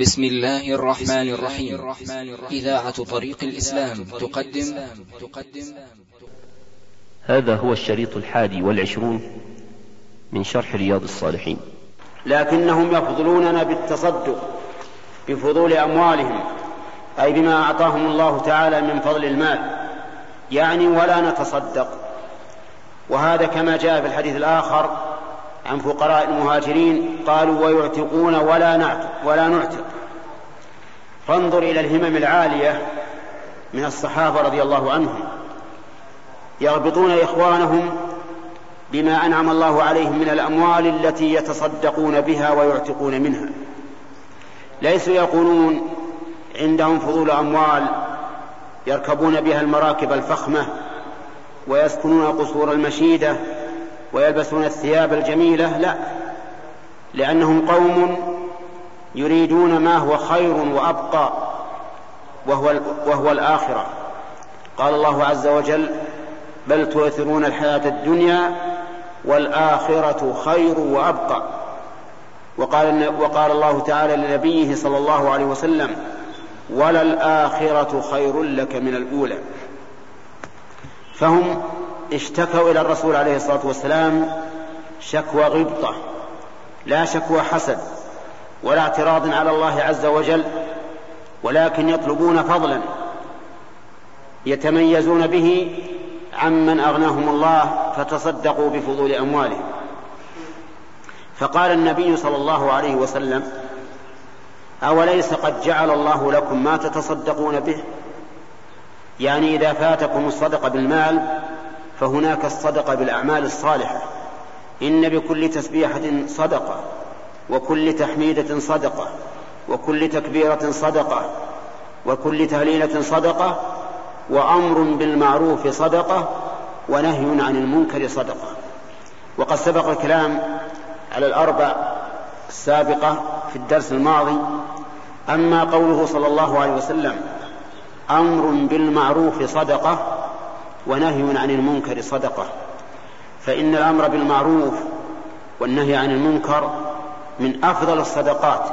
بسم الله الرحمن الرحيم. إذاعة طريق الإسلام تقدم. تقدم هذا هو الشريط الحادي والعشرون من شرح رياض الصالحين. لكنهم يفضلوننا بالتصدق بفضول أموالهم أي بما أعطاهم الله تعالى من فضل المال. يعني ولا نتصدق. وهذا كما جاء في الحديث الآخر عن فقراء المهاجرين قالوا ويعتقون ولا نعتق ولا نعتق. فانظر إلى الهمم العالية من الصحابة رضي الله عنهم. يربطون إخوانهم بما أنعم الله عليهم من الأموال التي يتصدقون بها ويعتقون منها. ليسوا يقولون عندهم فضول أموال يركبون بها المراكب الفخمة ويسكنون قصور المشيدة ويلبسون الثياب الجميلة لا لأنهم قوم يريدون ما هو خير وأبقى وهو, وهو الآخرة. قال الله عز وجل بل تؤثرون الحياة الدنيا والآخرة خير وأبقى. وقال, وقال الله تعالى لنبيه صلى الله عليه وسلم وللآخرة خير لك من الأولى. فهم اشتكوا إلى الرسول عليه الصلاة والسلام شكوى غبطة لا شكوى حسد ولا اعتراض على الله عز وجل ولكن يطلبون فضلا يتميزون به عمن أغناهم الله فتصدقوا بفضول أموالهم. فقال النبي صلى الله عليه وسلم أوليس قد جعل الله لكم ما تتصدقون به؟ يعني إذا فاتكم الصدقة بالمال فهناك الصدقة بالأعمال الصالحة. إن بكل تسبيحة صدقة وكل تحميدة صدقة وكل تكبيرة صدقة وكل تهليلة صدقة وأمر بالمعروف صدقة ونهي عن المنكر صدقة. وقد سبق الكلام على الأربع السابقة في الدرس الماضي أما قوله صلى الله عليه وسلم أمر بالمعروف صدقة ونهي عن المنكر صدقة. فإن الأمر بالمعروف والنهي عن المنكر من أفضل الصدقات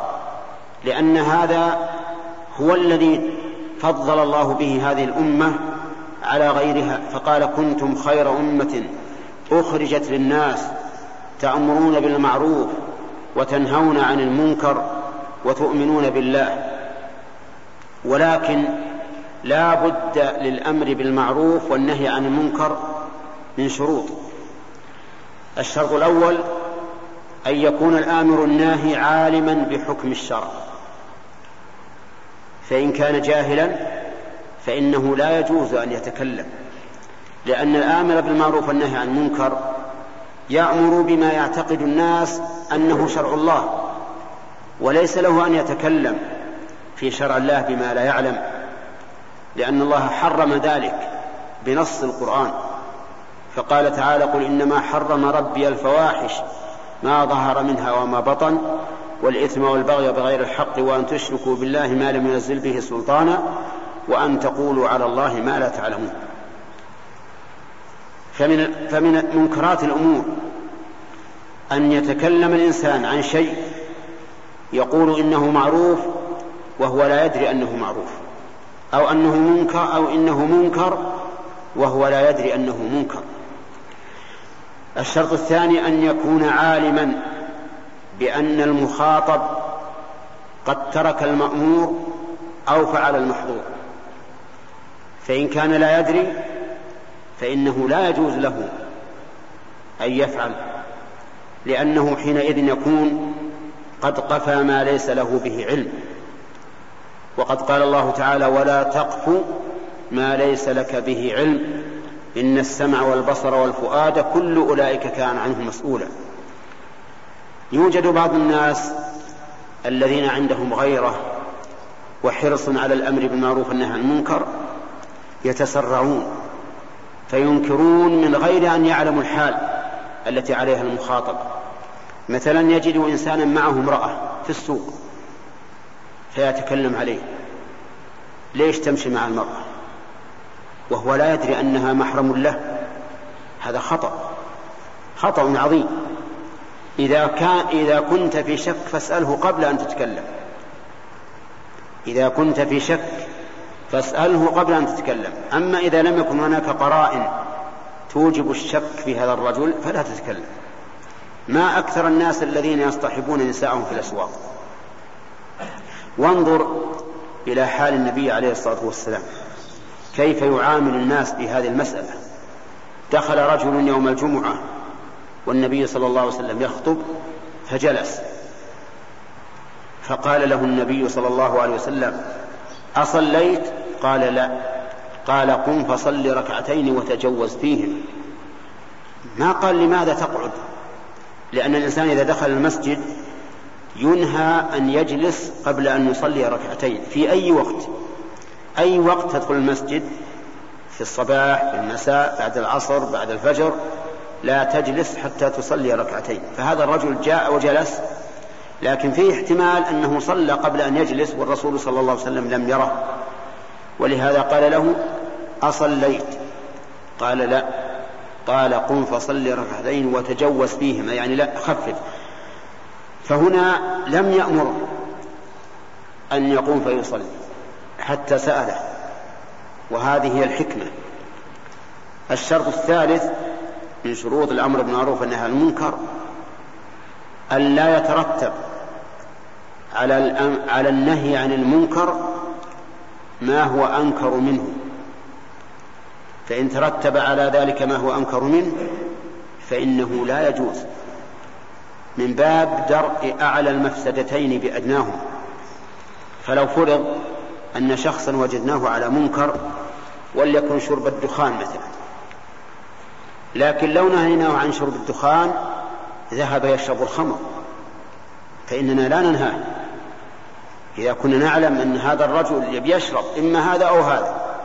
لأن هذا هو الذي فضل الله به هذه الأمة على غيرها. فقال كنتم خير أمة أخرجت للناس تأمرون بالمعروف وتنهون عن المنكر وتؤمنون بالله. ولكن لا بد للأمر بالمعروف والنهي عن المنكر من شروط. الشرط الأول أن يكون الآمر الناهي عالما بحكم الشرع. فإن كان جاهلا فإنه لا يجوز أن يتكلم لأن الآمر بالمعروف والنهي عن المنكر يأمر بما يعتقد الناس أنه شرع الله وليس له أن يتكلم في شرع الله بما لا يعلم. لأن الله حرم ذلك بنص القرآن. فقال تعالى قل إنما حرم ربي الفواحش ما ظهر منها وما بطن والإثم والبغي بغير الحق وأن تشركوا بالله ما لم ينزل به سلطانا وأن تقولوا على الله ما لا تعلمون. فمن فمن منكرات الأمور أن يتكلم الإنسان عن شيء يقول إنه معروف وهو لا يدري أنه معروف. أو أنه منكر أو إنه منكر وهو لا يدري أنه منكر. الشرط الثاني أن يكون عالما بأن المخاطب قد ترك المأمور أو فعل المحظور. فإن كان لا يدري فإنه لا يجوز له أن يفعل لأنه حينئذ يكون قد قفى ما ليس له به علم. وقد قال الله تعالى ولا تقف ما ليس لك به علم إن السمع والبصر والفؤاد كل أولئك كان عنه مسؤولا. يوجد بعض الناس الذين عندهم غيرة وحرص على الأمر بالمعروف والنهي عن المنكر يتسرعون فينكرون من غير أن يعلموا الحال التي عليها المخاطب. مثلا يجد إنسانا معه امرأة في السوق فيتكلم عليه. ليش تمشي مع المرأة؟ وهو لا يدري أنها محرم له. هذا خطأ. خطأ عظيم. إذا كان إذا كنت في شك فاسأله قبل أن تتكلم. إذا كنت في شك فاسأله قبل أن تتكلم. أما إذا لم يكن هناك قرائن توجب الشك في هذا الرجل فلا تتكلم. ما أكثر الناس الذين يصطحبون نساءهم في الأسواق. وانظر إلى حال النبي عليه الصلاة والسلام. كيف يعامل الناس بهذه المسألة؟ دخل رجل يوم الجمعة والنبي صلى الله عليه وسلم يخطب فجلس. فقال له النبي صلى الله عليه وسلم أصليت؟ قال لا. قال قم فصل ركعتين وتجوز فيهم ما قال لماذا تقعد؟ لأن الإنسان إذا دخل المسجد ينهى أن يجلس قبل أن يصلي ركعتين. في أي وقت؟ أي وقت تدخل المسجد؟ في الصباح في المساء بعد العصر بعد الفجر. لا تجلس حتى تصلي ركعتين. فهذا الرجل جاء وجلس لكن فيه احتمال أنه صلى قبل أن يجلس والرسول صلى الله عليه وسلم لم يره. ولهذا قال له أصليت. قال لا. قال قم فصل ركعتين وتجوز فيهما. يعني لا خفف. فهنا لم يأمر أن يقوم فيصلي حتى سأله. وهذه هي الحكمة. الشرط الثالث من شروط الأمر بالمعروف والنهي عن المنكر أن لا يترتب على على النهي عن المنكر ما هو أنكر منه. فإن ترتب على ذلك ما هو أنكر منه فإنه لا يجوز. من باب درء أعلى المفسدتين بأدناهما فلو فرض أن شخصا وجدناه على منكر وليكن شرب الدخان مثلا. لكن لو نهيناه عن شرب الدخان ذهب يشرب الخمر. فإننا لا ننهاه إذا كنا نعلم أن هذا الرجل يشرب إما هذا أو هذا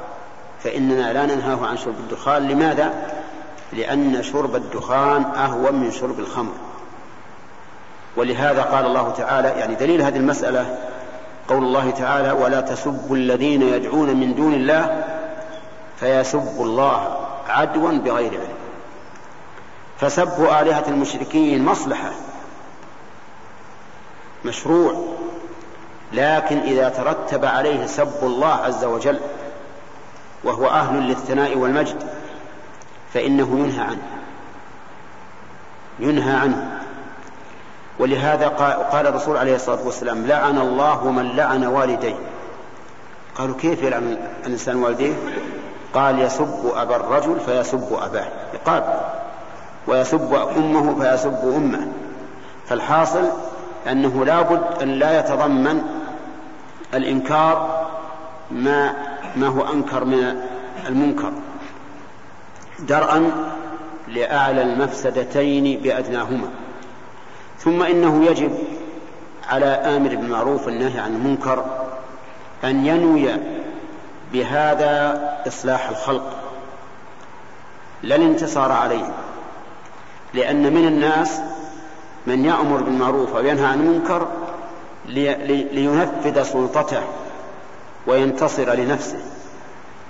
فإننا لا ننهاه عن شرب الدخان. لماذا؟ لأن شرب الدخان أهون من شرب الخمر. ولهذا قال الله تعالى يعني دليل هذه المسألة قول الله تعالى ولا تسبوا الذين يدعون من دون الله فيسبوا الله عدوا بغير علم. فسب آلهة المشركين مصلحة مشروع لكن إذا ترتب عليه سب الله عز وجل وهو أهل للثناء والمجد فإنه ينهى عنه ينهى عنه. ولهذا قال الرسول عليه الصلاة والسلام لعن الله من لعن والديه. قالوا كيف يلعن الإنسان والديه؟ قال يسب أبا الرجل فيسب أباه. يقال ويسب أمه فيسب أمه. فالحاصل أنه لا بد أن لا يتضمن الإنكار ما ما هو أنكر من المنكر. درءا لأعلى المفسدتين بأدناهما. ثم إنه يجب على آمر بالمعروف والنهي عن المنكر أن ينوي بهذا إصلاح الخلق لا الانتصار عليهم لأن من الناس من يأمر بالمعروف وينهى عن المنكر لينفذ سلطته وينتصر لنفسه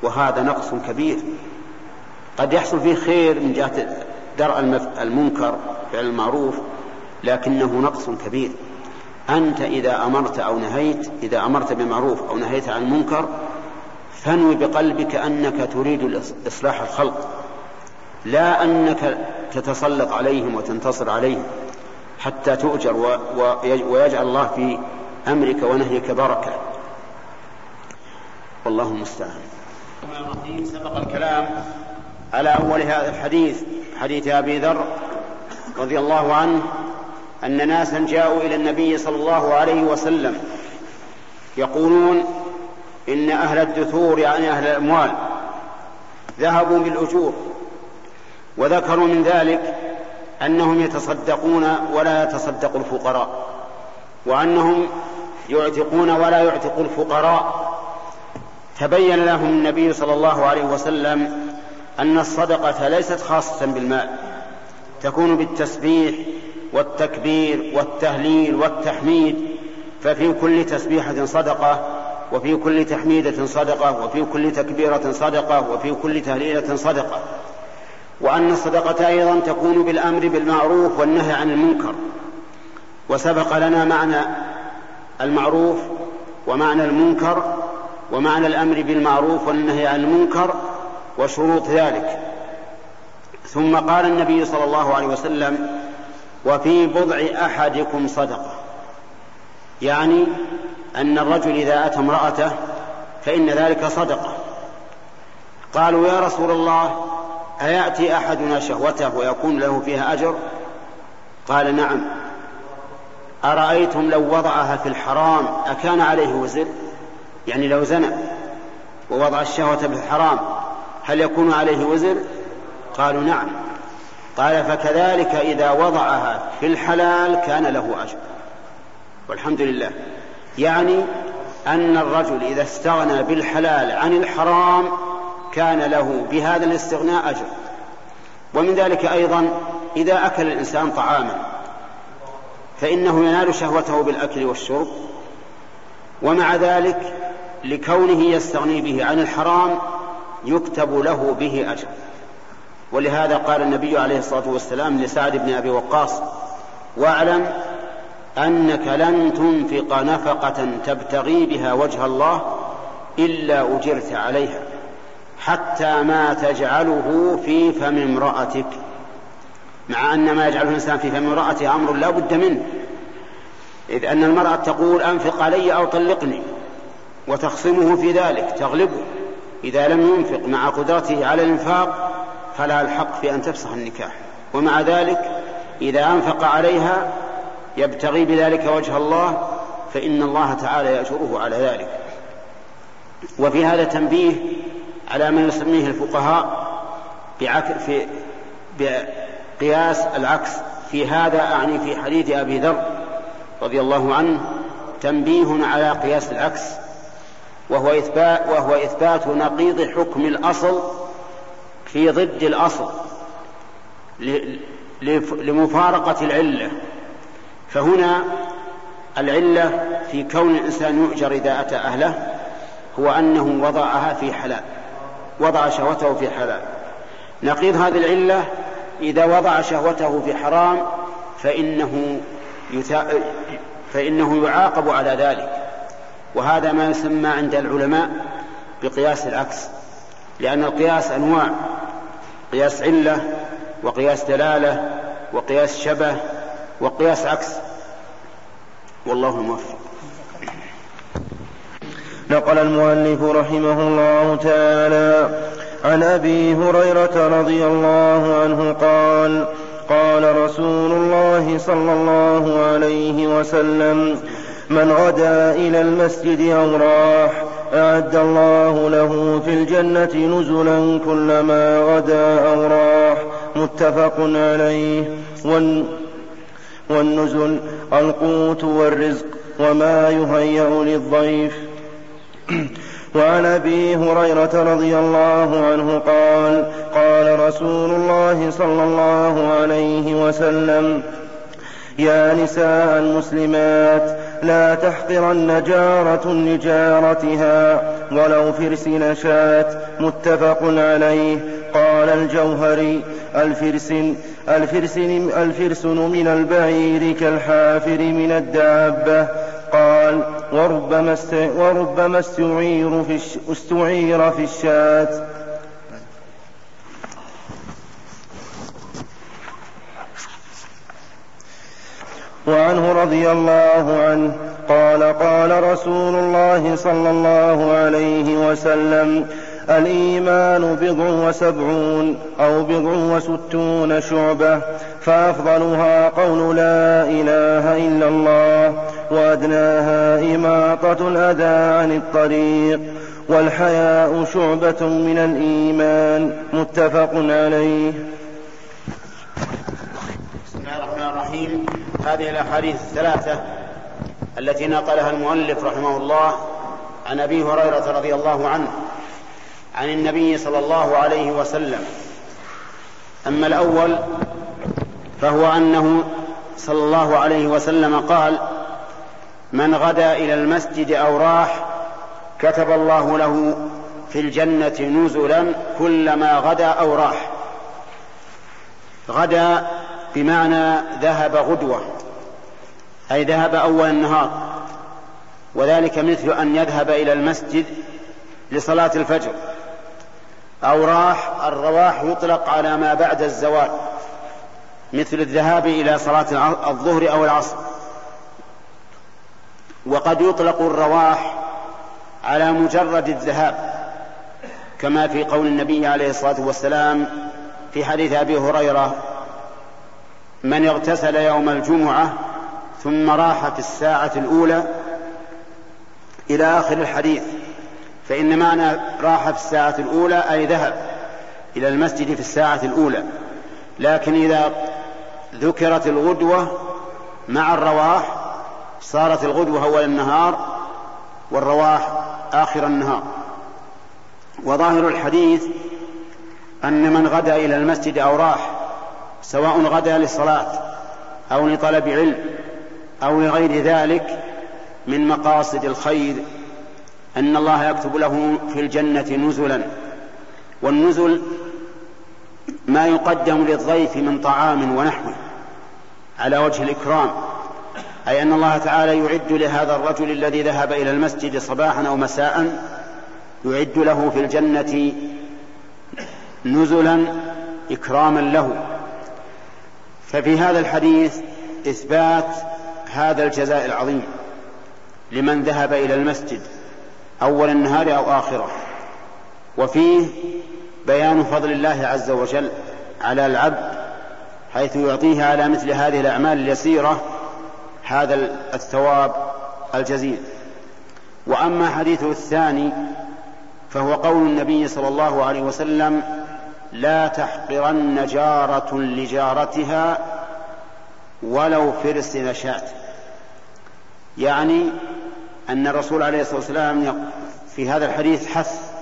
وهذا نقص كبير. قد يحصل فيه خير من جهة درء المنكر فعل المعروف. لكنه نقص كبير. أنت إذا أمرت أو نهيت إذا أمرت بمعروف أو نهيت عن المنكر فانوي بقلبك أنك تريد إصلاح الخلق. لا أنك تتسلط عليهم وتنتصر عليهم حتى تؤجر ويجعل الله في أمرك ونهيك بركة. والله المستعان. سبق الكلام على أول هذا الحديث حديث أبي ذر رضي الله عنه أن ناسا جاءوا إلى النبي صلى الله عليه وسلم يقولون إن أهل الدثور يعني أهل الأموال ذهبوا بالأجور وذكروا من ذلك أنهم يتصدقون ولا يتصدق الفقراء وأنهم يعتقون ولا يعتق الفقراء تبين لهم النبي صلى الله عليه وسلم أن الصدقة ليست خاصة بالمال تكون بالتسبيح والتكبير والتهليل والتحميد ففي كل تسبيحة صدقة وفي كل تحميدة صدقة وفي كل تكبيرة صدقة وفي كل تهليلة صدقة. وأن الصدقة أيضا تكون بالأمر بالمعروف والنهي عن المنكر. وسبق لنا معنى المعروف ومعنى المنكر ومعنى الأمر بالمعروف والنهي عن المنكر وشروط ذلك. ثم قال النبي صلى الله عليه وسلم وفي بضع أحدكم صدقة. يعني أن الرجل إذا أتى امرأته فإن ذلك صدقة. قالوا يا رسول الله أيأتي أحدنا شهوته ويكون له فيها أجر؟ قال نعم. أرأيتم لو وضعها في الحرام أكان عليه وزر؟ يعني لو زنى ووضع الشهوة في الحرام هل يكون عليه وزر؟ قالوا نعم. قال فكذلك إذا وضعها في الحلال كان له أجر. والحمد لله. يعني أن الرجل إذا استغنى بالحلال عن الحرام كان له بهذا الاستغناء أجر. ومن ذلك أيضا إذا أكل الإنسان طعاما فإنه ينال شهوته بالأكل والشرب. ومع ذلك لكونه يستغني به عن الحرام يكتب له به أجر. ولهذا قال النبي عليه الصلاة والسلام لسعد بن أبي وقاص واعلم أنك لن تنفق نفقة تبتغي بها وجه الله إلا أجرت عليها حتى ما تجعله في فم امرأتك. مع أن ما يجعله الإنسان في فم امرأته أمر لا بد منه إذ أن المرأة تقول أنفق علي أو طلقني وتخصمه في ذلك تغلبه إذا لم ينفق مع قدرته على الإنفاق فلا الحق في أن تفسخ النكاح. ومع ذلك إذا أنفق عليها يبتغي بذلك وجه الله فإن الله تعالى يأجره على ذلك. وفي هذا تنبيه على ما يسميه الفقهاء في بقياس العكس. في هذا أعني في حديث أبي ذر رضي الله عنه تنبيه على قياس العكس وهو إثبات وهو إثبات نقيض حكم الأصل في ضد الأصل لمفارقة العلة. فهنا العلة في كون الإنسان يؤجر إذا أتى أهله هو أنه وضعها في حلال وضع شهوته في حلال. نقيض هذه العلة إذا وضع شهوته في حرام فإنه. فإنه يعاقب على ذلك. وهذا ما يسمى عند العلماء بقياس العكس لأن القياس أنواع. قياس علة وقياس دلالة وقياس شبه وقياس عكس. والله الموفق نقل المؤلف رحمه الله تعالى عن أبي هريرة رضي الله عنه قال قال رسول الله صلى الله عليه وسلم من غدا إلى المسجد أو راح أعد الله له في الجنة نزلا كلما غدا أو راح. متفق عليه. والنزل القوت والرزق وما يهيأ للضيف. وعن أبي هريرة رضي الله عنه قال قال رسول الله صلى الله عليه وسلم يا نساء المسلمات لا تحقرن جارة لجارتها ولو فرس نشأت متفق عليه. قال الجوهري الفرسن الفرسن الفرسن من البعير كالحافر من الدابة. قال وربما وربما استعير في استعير في الشاة. وعنه رضي الله عنه قال قال رسول الله صلى الله عليه وسلم الإيمان بضع وسبعون أو بضع وستون شعبة فأفضلها قول لا إله إلا الله وأدناها إماطة الأذى عن الطريق والحياء شعبة من الإيمان متفق عليه الرحيم. هذه الأحاديث الثلاثة التي نقلها المؤلف رحمه الله عن أبي هريرة رضي الله عنه عن النبي صلى الله عليه وسلم. أما الأول فهو أنه صلى الله عليه وسلم قال من غدا إلى المسجد أو راح كتب الله له في الجنة نزلا كلما غدا أو راح. غدا بمعنى ذهب غدوة أي ذهب أول النهار وذلك مثل أن يذهب إلى المسجد لصلاة الفجر أو راح الرواح يطلق على ما بعد الزوال مثل الذهاب إلى صلاة الظهر أو العصر. وقد يطلق الرواح على مجرد الذهاب كما في قول النبي عليه الصلاة والسلام في حديث أبي هريرة من اغتسل يوم الجمعة ثم راح في الساعة الأولى إلى آخر الحديث فإن معنى راح في الساعة الأولى أي ذهب إلى المسجد في الساعة الأولى. لكن إذا ذكرت الغدوة مع الرواح صارت الغدوة أول النهار والرواح آخر النهار. وظاهر الحديث أن من غدا إلى المسجد أو راح سواء غدا للصلاة أو لطلب علم أو لغير ذلك من مقاصد الخير أن الله يكتب له في الجنة نزلا. والنزل ما يقدم للضيف من طعام ونحوه على وجه الإكرام أي أن الله تعالى يعد لهذا الرجل الذي ذهب إلى المسجد صباحا أو مساء يعد له في الجنة نزلا إكراما له. ففي هذا الحديث إثبات هذا الجزاء العظيم لمن ذهب إلى المسجد أول النهار أو آخره. وفيه بيان فضل الله عز وجل على العبد حيث يعطيه على مثل هذه الأعمال اليسيرة هذا الثواب الجزيل. وأما حديثه الثاني فهو قول النبي صلى الله عليه وسلم لا تحقرن جارة لجارتها ولو فرس نشأت. يعني أن الرسول عليه الصلاة والسلام في هذا الحديث حث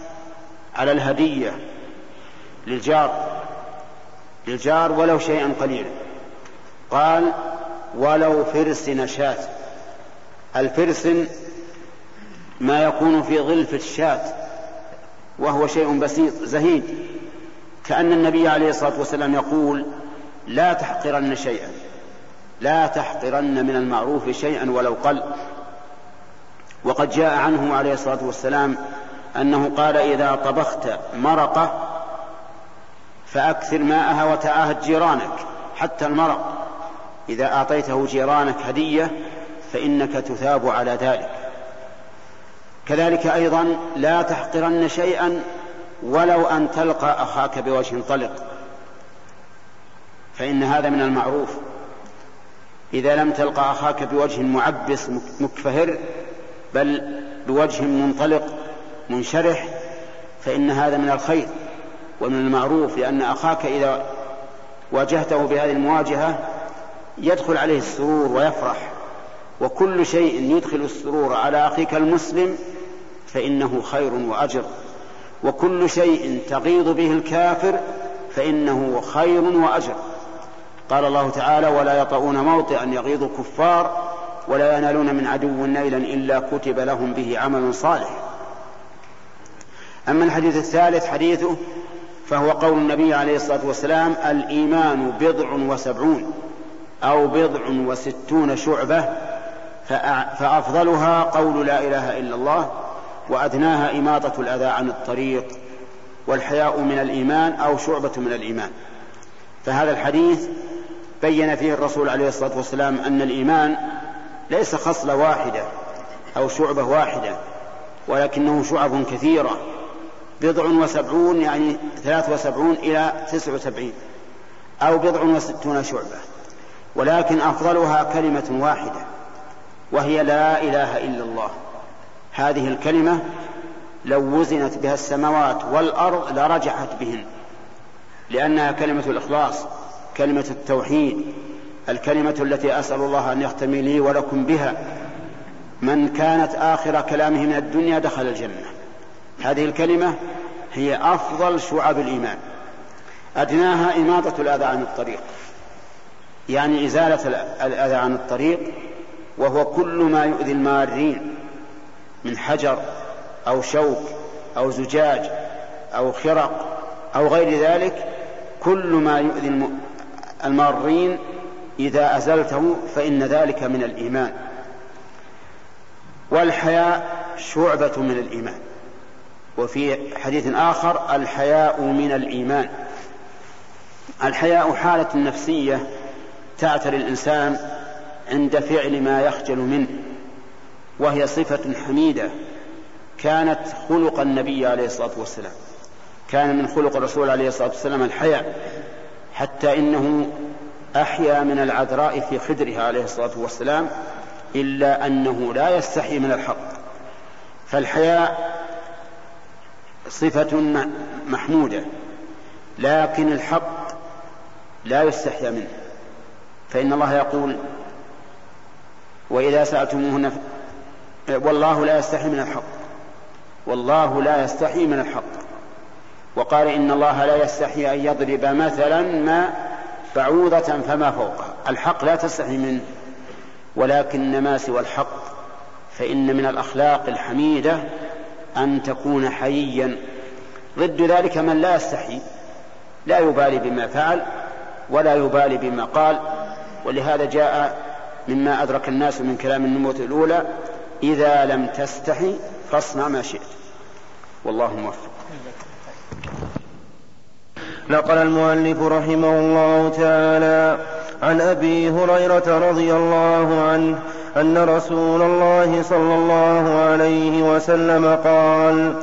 على الهدية للجار للجار ولو شيئا قليلا. قال ولو فرس نشأت. الفرس ما يكون في ظلف الشاة وهو شيء بسيط زهيد. كأن النبي عليه الصلاة والسلام يقول لا تحقرن شيئا لا تحقرن من المعروف شيئا ولو قل. وقد جاء عنه عليه الصلاة والسلام أنه قال إذا طبخت مرقة فأكثر ماءها وتعاهد جيرانك حتى المرق. إذا أعطيته جيرانك هدية فإنك تثاب على ذلك. كذلك أيضا لا تحقرن شيئا ولو أن تلقى أخاك بوجه طلق فإن هذا من المعروف. إذا لم تلقى أخاك بوجه معبس مكفهر بل بوجه منطلق منشرح فإن هذا من الخير ومن المعروف لأن أخاك إذا واجهته بهذه المواجهة يدخل عليه السرور ويفرح. وكل شيء يدخل السرور على أخيك المسلم فإنه خير وأجر. وكل شيء تغيظ به الكافر فإنه خير وأجر. قال الله تعالى ولا يطؤون موطئا يغيظ الكفار ولا ينالون من عدو نيلا إلا كتب لهم به عمل صالح. أما الحديث الثالث حديثه فهو قول النبي عليه الصلاة والسلام الإيمان بضع وسبعون أو بضع وستون شعبة فأفضلها قول لا إله إلا الله وأدناها إماطة الأذى عن الطريق والحياء من الإيمان أو شعبة من الإيمان. فهذا الحديث بين فيه الرسول عليه الصلاة والسلام أن الإيمان ليس خصلة واحدة أو شعبة واحدة ولكنه شعب كثيرة. بضع وسبعون يعني ثلاث وسبعون إلى تسع وسبعين أو بضع وستون شعبة. ولكن أفضلها كلمة واحدة وهي لا إله إلا الله. هذه الكلمة لو وزنت بها السماوات والأرض لرجحت بهن. لأنها كلمة الإخلاص كلمة التوحيد الكلمة التي أسأل الله أن يختم لي ولكم بها. من كانت آخر كلامه من الدنيا دخل الجنة. هذه الكلمة هي أفضل شعب الإيمان. أدناها إماطة الأذى عن الطريق. يعني إزالة الأذى عن الطريق وهو كل ما يؤذي المارين. من حجر أو شوك أو زجاج أو خرق أو غير ذلك كل ما يؤذي المارين إذا أزلته فإن ذلك من الإيمان. والحياء شعبة من الإيمان. وفي حديث آخر الحياء من الإيمان. الحياء حالة نفسية تعتري الإنسان عند فعل ما يخجل منه. وهي صفة حميدة كانت خلق النبي عليه الصلاة والسلام. كان من خلق الرسول عليه الصلاة والسلام الحياء حتى إنه أحيا من العذراء في خدرها عليه الصلاة والسلام إلا أنه لا يستحي من الحق. فالحياء صفة محمودة لكن الحق لا يستحيا منه. فإن الله يقول وإذا سألتموهن والله لا يستحي من الحق. والله لا يستحي من الحق. وقال إن الله لا يستحي أن يضرب مثلا ما بعوضة فما فوقها الحق لا تستحي منه ولكن ما سوى الحق. فإن من الأخلاق الحميدة أن تكون حييا ضد ذلك من لا يستحي لا يبالي بما فعل ولا يبالي بما قال. ولهذا جاء مما أدرك الناس من كلام النبوة الأولى إذا لم تستحي فاصنع ما شئت. والله موفق. نقل المؤلف رحمه الله تعالى عن أبي هريرة رضي الله عنه أن رسول الله صلى الله عليه وسلم قال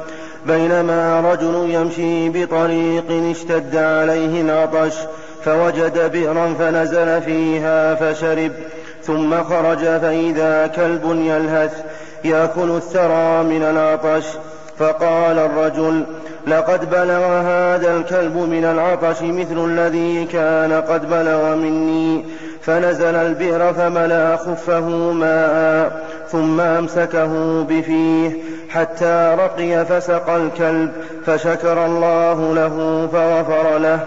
بينما رجل يمشي بطريق اشتد عليه العطش فوجد بئرا فنزل فيها فشرب ثم خرج فإذا كلب يلهث يأكل الثرى من العطش فقال الرجل لقد بلغ هذا الكلب من العطش مثل الذي كان قد بلغ مني فنزل البئر فملا خفه ماء ثم أمسكه بفيه حتى رقي فسقى الكلب فشكر الله له فغفر له.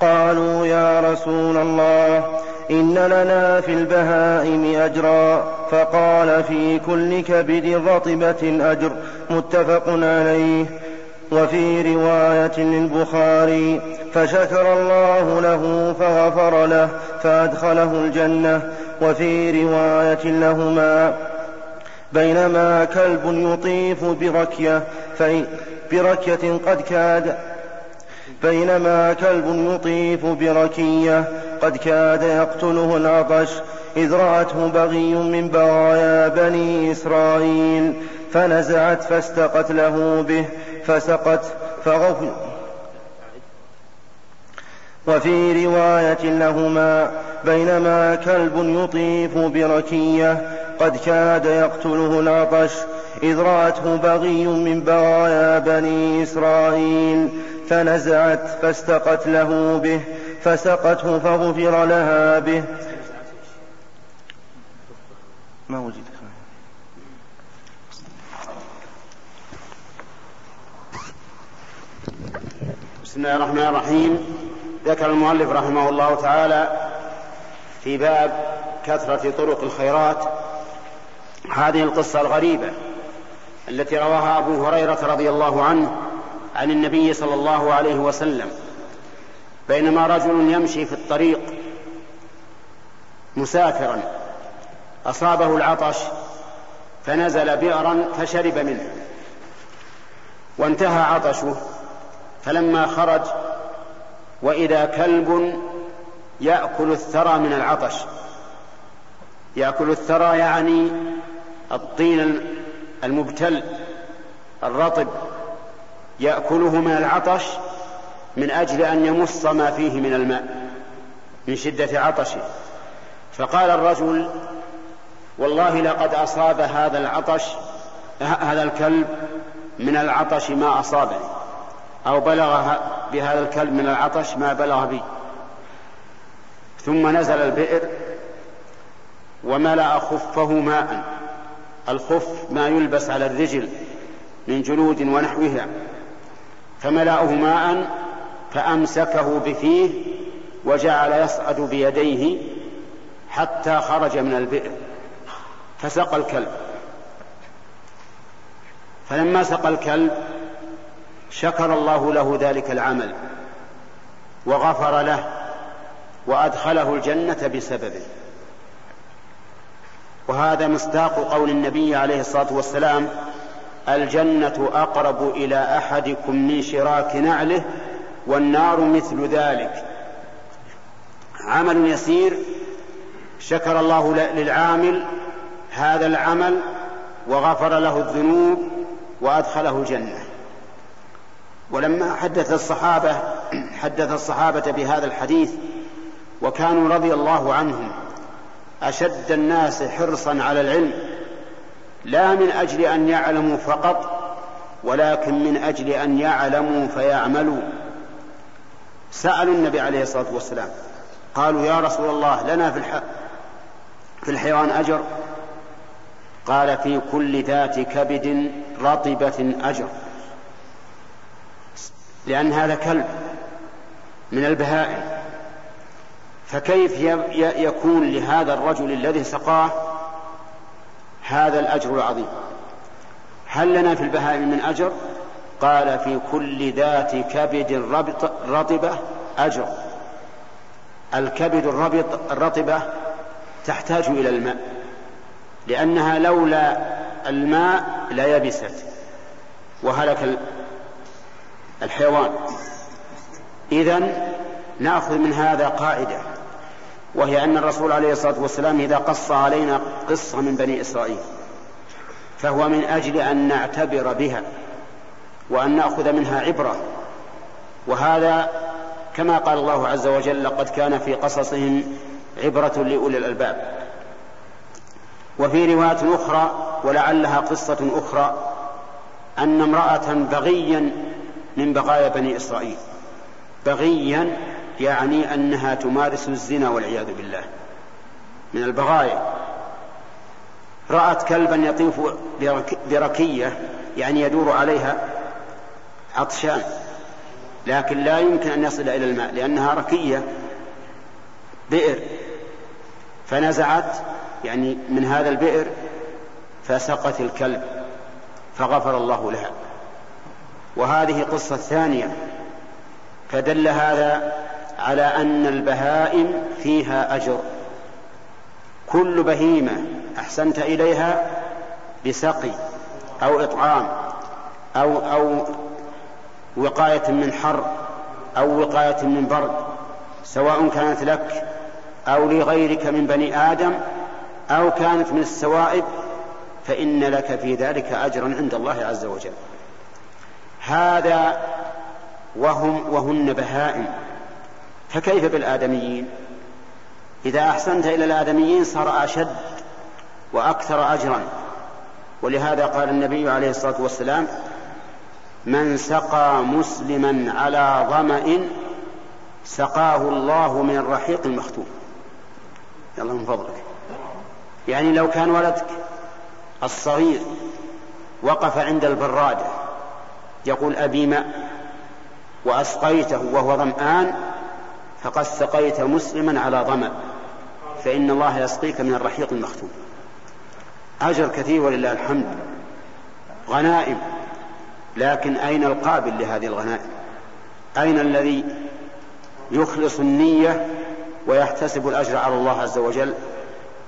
قالوا يا رسول الله إن لنا في البهائم أجرا فقال في كل كبد رطبة أجر متفق عليه وفي رواية للبخاري فشكر الله له فغفر له فأدخله الجنة وفي رواية لهما بينما كلب يطيف بركية بركية قد كاد بينما كلب يطيف بركية قد كاد يقتله العطش إذ رأته بغي من بغايا بني إسرائيل فنزعت فاستقت له به فسقت فغفر وفي رواية لهما بينما كلب يطيف بركية قد كاد يقتله العطش إذ رأته بغي من بغايا بني إسرائيل فنزعت فاستقت له به فسقته فغفر لها به. ما وجد بسم الله الرحمن الرحيم. ذكر المؤلف رحمه الله تعالى في باب كثرة طرق الخيرات. هذه القصة الغريبة. التي رواها أبو هريرة رضي الله عنه عن النبي صلى الله عليه وسلم بينما رجل يمشي في الطريق مسافرا أصابه العطش فنزل بئرا فشرب منه وانتهى عطشه فلما خرج وإذا كلب يأكل الثرى من العطش يأكل الثرى يعني الطين المبتل الرطب يأكله من العطش من أجل أن يمص ما فيه من الماء من شدة عطشه. فقال الرجل والله لقد أصاب هذا العطش هذا الكلب من العطش ما أصابني أو بلغ بهذا الكلب من العطش ما بلغ بي. ثم نزل البئر وملأ خفه ماء. الخف ما يلبس على الرجل من جلود ونحوها فملأه ماء فأمسكه بفيه وجعل يصعد بيديه حتى خرج من البئر فسقى الكلب. فلما سقى الكلب شكر الله له ذلك العمل وغفر له وأدخله الجنة بسببه. وهذا مصداق قول النبي عليه الصلاة والسلام الجنة أقرب إلى أحدكم من شراك نعله والنار مثل ذلك. عمل يسير شكر الله للعامل هذا العمل وغفر له الذنوب وأدخله الجنة. ولما حدث الصحابة حدث الصحابة بهذا الحديث وكانوا رضي الله عنهم أشد الناس حرصا على العلم لا من أجل أن يعلموا فقط ولكن من أجل أن يعلموا فيعملوا. سألوا النبي عليه الصلاة والسلام قالوا يا رسول الله لنا في, الح... في الحيوان أجر؟ قال في كل ذات كبد رطبة أجر. لأن هذا كلب من البهائم. فكيف يكون لهذا الرجل الذي سقاه هذا الأجر العظيم؟ هل لنا في البهائم من أجر؟ قال في كل ذات كبد رطبة أجر. الكبد الرطبة تحتاج إلى الماء لأنها لولا الماء ليبست وهلك الحيوان. إذا نأخذ من هذا قاعدة. وهي أن الرسول عليه الصلاة والسلام إذا قص علينا قصة من بني إسرائيل فهو من أجل أن نعتبر بها وأن نأخذ منها عبرة. وهذا كما قال الله عز وجل لقد كان في قصصهم عبرة لأولي الألباب وفي رواية أخرى ولعلها قصة أخرى أن امرأة بغيا من بغايا بني إسرائيل بغيا يعني أنها تمارس الزنا والعياذ بالله من البغايا. رأت كلبا يطيف بركية يعني يدور عليها عطشان لكن لا يمكن أن يصل إلى الماء لأنها ركية بئر. فنزعت يعني من هذا البئر فسقت الكلب فغفر الله لها. وهذه قصة ثانية. فدل هذا على أن البهائم فيها أجر. كل بهيمة أحسنت إليها بسقي أو إطعام أو أو وقاية من حر أو وقاية من برد سواء كانت لك أو لغيرك من بني آدم أو كانت من السوائب فإن لك في ذلك أجرا عند الله عز وجل. هذا وهم وهن بهائم. فكيف بالآدميين؟ إذا أحسنت إلى الآدميين صار أشد وأكثر أجرا. ولهذا قال النبي عليه الصلاة والسلام من سقى مسلما على ظمأ سقاه الله من الرحيق المختوم يلا من فضلك. يعني لو كان ولدك الصغير وقف عند البرادة يقول أبي ماء وأسقيته وهو ظمآن فقد سقيت مسلما على ظمأ فإن الله يسقيك من الرحيق المختوم. أجر كثير ولله الحمد. غنائم. لكن أين القابل لهذه الغنائم؟ أين الذي يخلص النية ويحتسب الأجر على الله عز وجل؟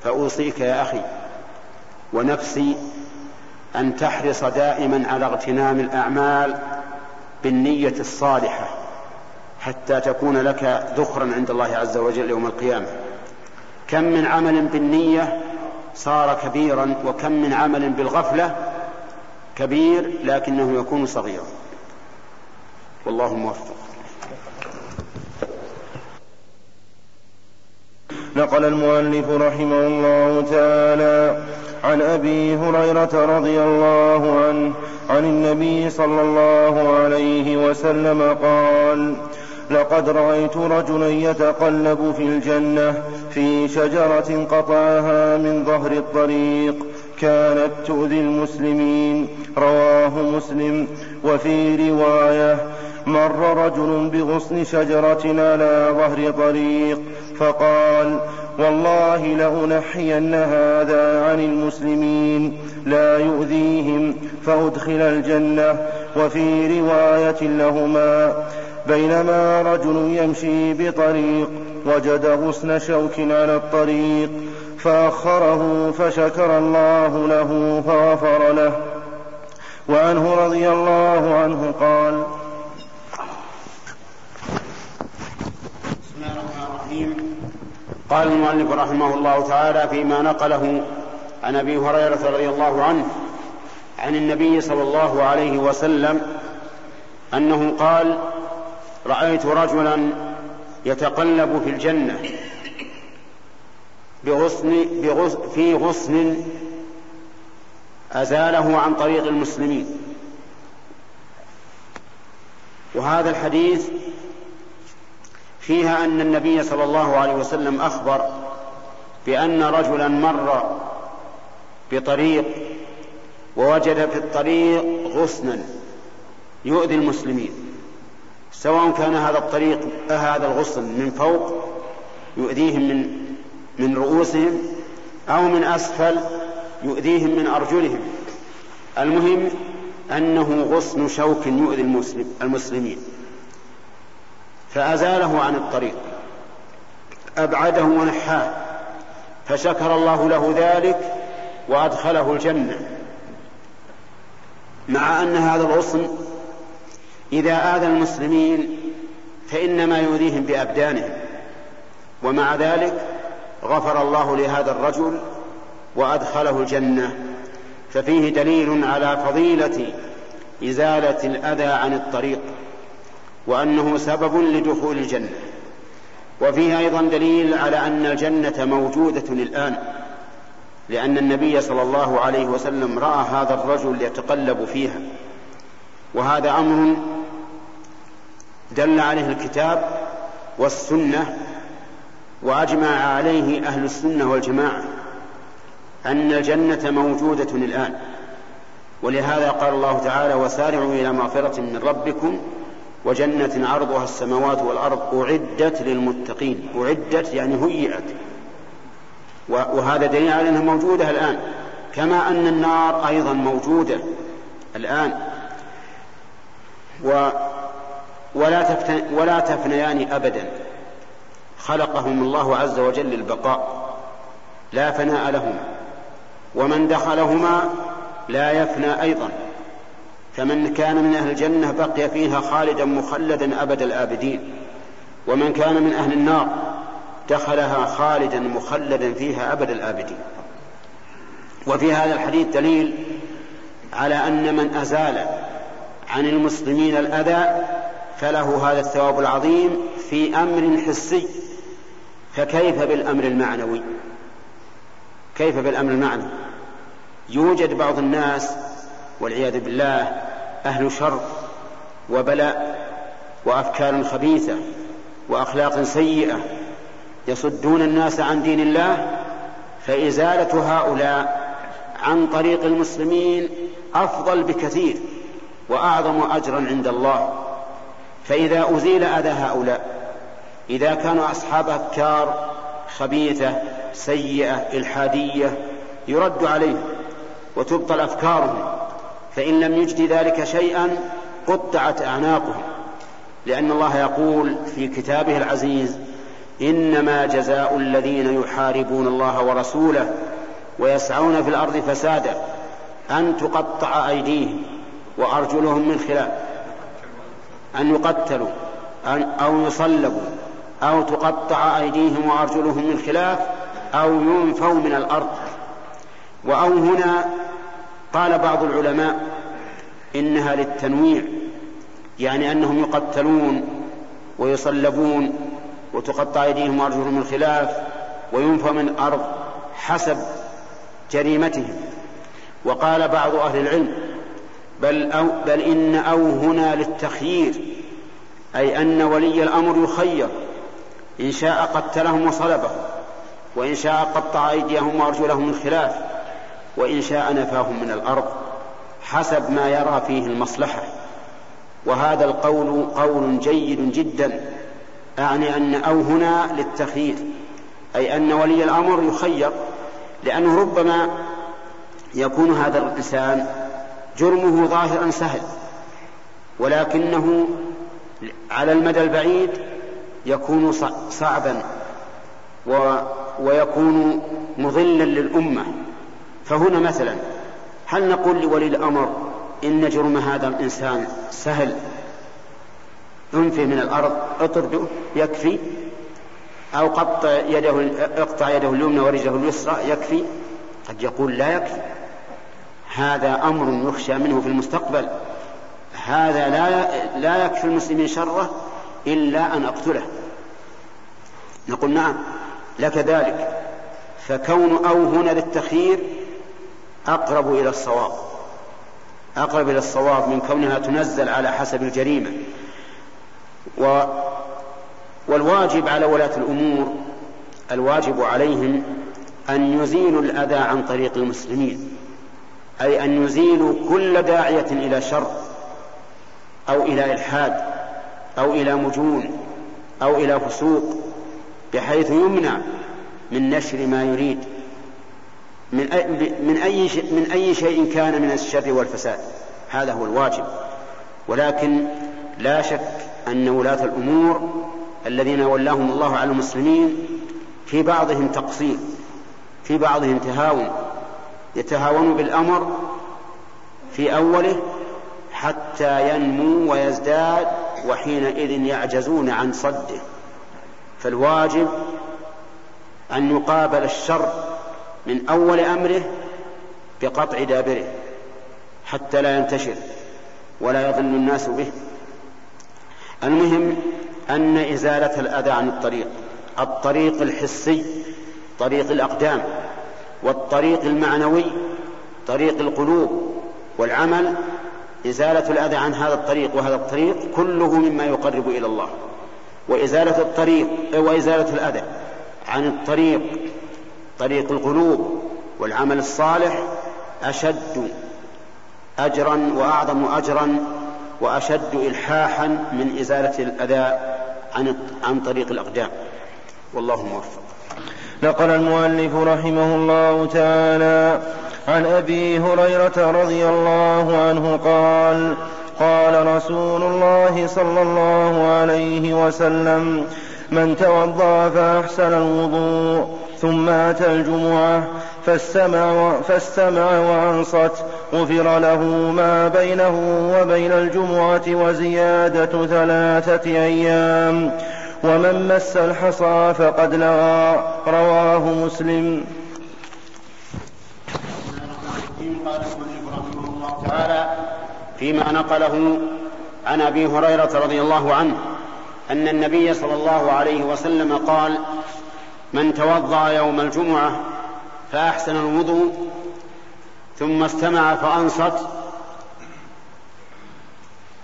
فأوصيك يا أخي ونفسي أن تحرص دائما على اغتنام الأعمال بالنية الصالحة. حتى تكون لك ذخرا عند الله عز وجل يوم القيامة. كم من عمل بالنية صار كبيرا وكم من عمل بالغفلة كبير لكنه يكون صغيرا. والله موفق. نقل المؤلف رحمه الله تعالى عن أبي هريرة رضي الله عنه عن النبي صلى الله عليه وسلم قال لقد رأيت رجلا يتقلب في الجنة في شجرة قطعها من ظهر الطريق كانت تؤذي المسلمين. رواه مسلم. وفي رواية مر رجل بغصن شجرة على ظهر طريق فقال والله لأنحين هذا عن المسلمين لا يؤذيهم فأدخل الجنة. وفي رواية لهما بينما رجل يمشي بطريق وجد غصن شوك على الطريق فأخره فشكر الله له فغفر له. وعنه رضي الله عنه قال بسم الله الرحمن الرحيم. قال المؤلف رحمه الله تعالى فيما نقله عن أبي هريرة رضي الله عنه عن النبي صلى الله عليه وسلم أنه قال رأيت رجلا يتقلب في الجنة بغصن, بغصن في غصن أزاله عن طريق المسلمين. وهذا الحديث فيها أن النبي صلى الله عليه وسلم أخبر بأن رجلا مر بطريق ووجد في الطريق غصنا يؤذي المسلمين. سواء كان هذا الطريق هذا الغصن من فوق يؤذيهم من من رؤوسهم أو من أسفل يؤذيهم من أرجلهم. المهم أنه غصن شوك يؤذي المسلم المسلمين. فأزاله عن الطريق. أبعده ونحاه. فشكر الله له ذلك وأدخله الجنة. مع أن هذا الغصن إذا آذى المسلمين فإنما يؤذيهم بأبدانهم. ومع ذلك غفر الله لهذا الرجل وأدخله الجنة. ففيه دليل على فضيلة إزالة الأذى عن الطريق وأنه سبب لدخول الجنة. وفيه أيضا دليل على أن الجنة موجودة الآن لأن النبي صلى الله عليه وسلم رأى هذا الرجل يتقلب فيها. وهذا أمر دل عليه الكتاب والسنة وأجمع عليه أهل السنة والجماعة أن الجنة موجودة الآن. ولهذا قال الله تعالى وسارعوا إلى مغفرة من ربكم وجنة عرضها السماوات والأرض أعدت للمتقين. أعدت يعني هيئت. وهذا دليل على أنها موجودة الآن. كما أن النار أيضا موجودة الآن. و ولا تفتن ولا تفنيان أبدا. خلقهم الله عز وجل للبقاء لا فناء لهما ومن دخلهما لا يفنى أيضا. فمن كان من أهل الجنة بقي فيها خالدا مخلدا أبد الآبدين. ومن كان من أهل النار دخلها خالدا مخلدا فيها أبد الآبدين. وفي هذا الحديث دليل على أن من أزال عن المسلمين الأذى فله هذا الثواب العظيم في أمر حسي فكيف بالأمر المعنوي؟ كيف بالأمر المعنوي؟ يوجد بعض الناس والعياذ بالله أهل شر وبلاء وأفكار خبيثة وأخلاق سيئة يصدون الناس عن دين الله فإزالة هؤلاء عن طريق المسلمين أفضل بكثير وأعظم أجرا عند الله. فإذا أزيل أذى هؤلاء إذا كانوا أصحاب أفكار خبيثة سيئة إلحادية يرد عليهم وتبطل أفكارهم. فإن لم يجد ذلك شيئا قطعت أعناقهم. لأن الله يقول في كتابه العزيز إنما جزاء الذين يحاربون الله ورسوله ويسعون في الأرض فسادا أن تقطع أيديهم وأرجلهم من خلاف. أن يقتلوا أو يصلبوا أو تقطع أيديهم وأرجلهم من خلاف أو ينفوا من الأرض. وأو هنا قال بعض العلماء إنها للتنويع يعني أنهم يقتلون ويصلبون وتقطع أيديهم وأرجلهم من خلاف وينفى من الأرض حسب جريمتهم. وقال بعض أهل العلم بل, أو بل إن أو هنا للتخيير أي أن ولي الأمر يخير إن شاء قتلهم وصلبهم وإن شاء قطع أيديهم وأرجلهم من خلاف وإن شاء نفاهم من الأرض حسب ما يرى فيه المصلحة. وهذا القول قول جيد جدا أعني أن أو هنا للتخيير أي أن ولي الأمر يخير لأنه ربما يكون هذا الإنسان جرمه ظاهرا سهل ولكنه على المدى البعيد يكون صعبا ويكون مضلا للأمة. فهنا مثلا هل نقول لولي الأمر إن جرم هذا الإنسان سهل؟ انفه من الأرض اطرده يكفي؟ أو قطع يده اقطع يده اليمنى ورجله اليسرى يكفي؟ قد يقول لا يكفي. هذا أمر يخشى منه في المستقبل. هذا لا لا يكفي المسلمين شره إلا أن أقتله. نقول نعم لك ذلك. فكون أو هنا للتخيير أقرب إلى الصواب. أقرب إلى الصواب من كونها تنزل على حسب الجريمة. و والواجب على ولاة الأمور الواجب عليهم أن يزيلوا الأذى عن طريق المسلمين. أي أن يزيلوا كل داعية إلى شر أو إلى إلحاد أو إلى مجون أو إلى فسوق بحيث يمنع من نشر ما يريد. من أي, من أي شيء كان من الشر والفساد. هذا هو الواجب. ولكن لا شك أن ولاة الأمور الذين ولاهم الله على المسلمين في بعضهم تقصير في بعضهم تهاون. يتهاون بالأمر في أوله حتى ينمو ويزداد وحينئذ يعجزون عن صده. فالواجب أن يقابل الشر من أول أمره بقطع دابره حتى لا ينتشر ولا يضل الناس به. المهم أن إزالة الأذى عن الطريق الطريق الحسي طريق الأقدام. والطريق المعنوي طريق القلوب والعمل إزالة الأذى عن هذا الطريق وهذا الطريق كله مما يقرب إلى الله. وإزالة الطريق وإزالة الأذى عن الطريق طريق القلوب والعمل الصالح أشد أجرا وأعظم أجرا وأشد إلحاحا من إزالة الأذى عن عن طريق الأقدام. والله موفق. نقل المؤلف رحمه الله تعالى عن أبي هريرة رضي الله عنه قال قال رسول الله صلى الله عليه وسلم من توضأ فأحسن الوضوء ثم أتى الجمعة فاستمع, فاستمع وأنصت غفر له ما بينه وبين الجمعة وزيادة ثلاثة أيام. ومن مس الحصى فقد لغى رواه مسلم. قال رحمه الله تعالى فيما نقله عن أبي هريرة رضي الله عنه أن النبي صلى الله عليه وسلم قال من توضأ يوم الجمعة فأحسن الوضوء ثم استمع فأنصت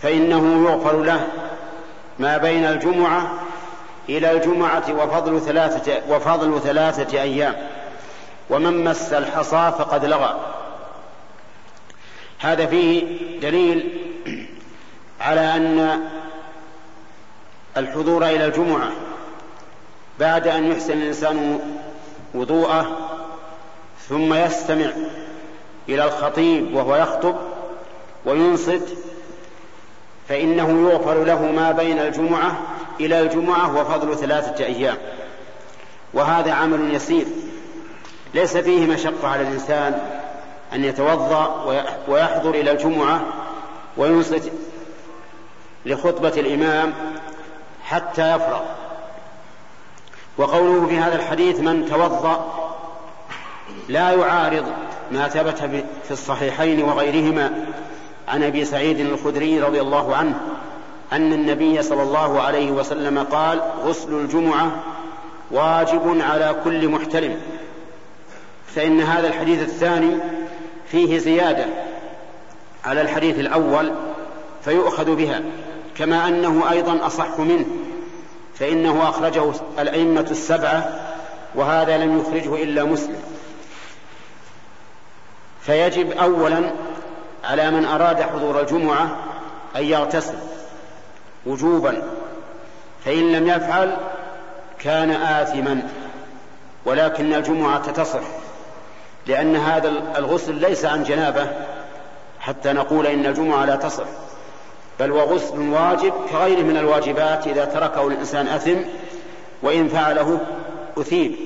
فإنه يغفر له ما بين الجمعة إلى الجمعة وفضل ثلاثة وفضل ثلاثة أيام. ومن مس الحصى فقد لغى. هذا فيه دليل على أن الحضور إلى الجمعة بعد أن يحسن الإنسان وضوءه ثم يستمع إلى الخطيب وهو يخطب وينصت فإنه يغفر له ما بين الجمعة إلى الجمعة وفضل ثلاثة أيام. وهذا عمل يسير. ليس فيه مشقة على الإنسان أن يتوضأ ويحضر إلى الجمعة وينصت لخطبة الإمام حتى يفرغ. وقوله في هذا الحديث من توضأ لا يعارض ما ثبت في الصحيحين وغيرهما عن أبي سعيد الخدري رضي الله عنه أن النبي صلى الله عليه وسلم قال غسل الجمعة واجب على كل محتلم فإن هذا الحديث الثاني فيه زيادة على الحديث الأول فيؤخذ بها كما أنه أيضا أصح منه فإنه أخرجه الأئمة السبعة وهذا لم يخرجه إلا مسلم. فيجب أولا على من أراد حضور الجمعة أن يغتسل وجوبا فإن لم يفعل كان آثما ولكن الجمعة تصح لأن هذا الغسل ليس عن جنابة حتى نقول إن الجمعة لا تصح بل وغسل واجب كغيره من الواجبات إذا تركه الإنسان أثم وإن فعله أثيب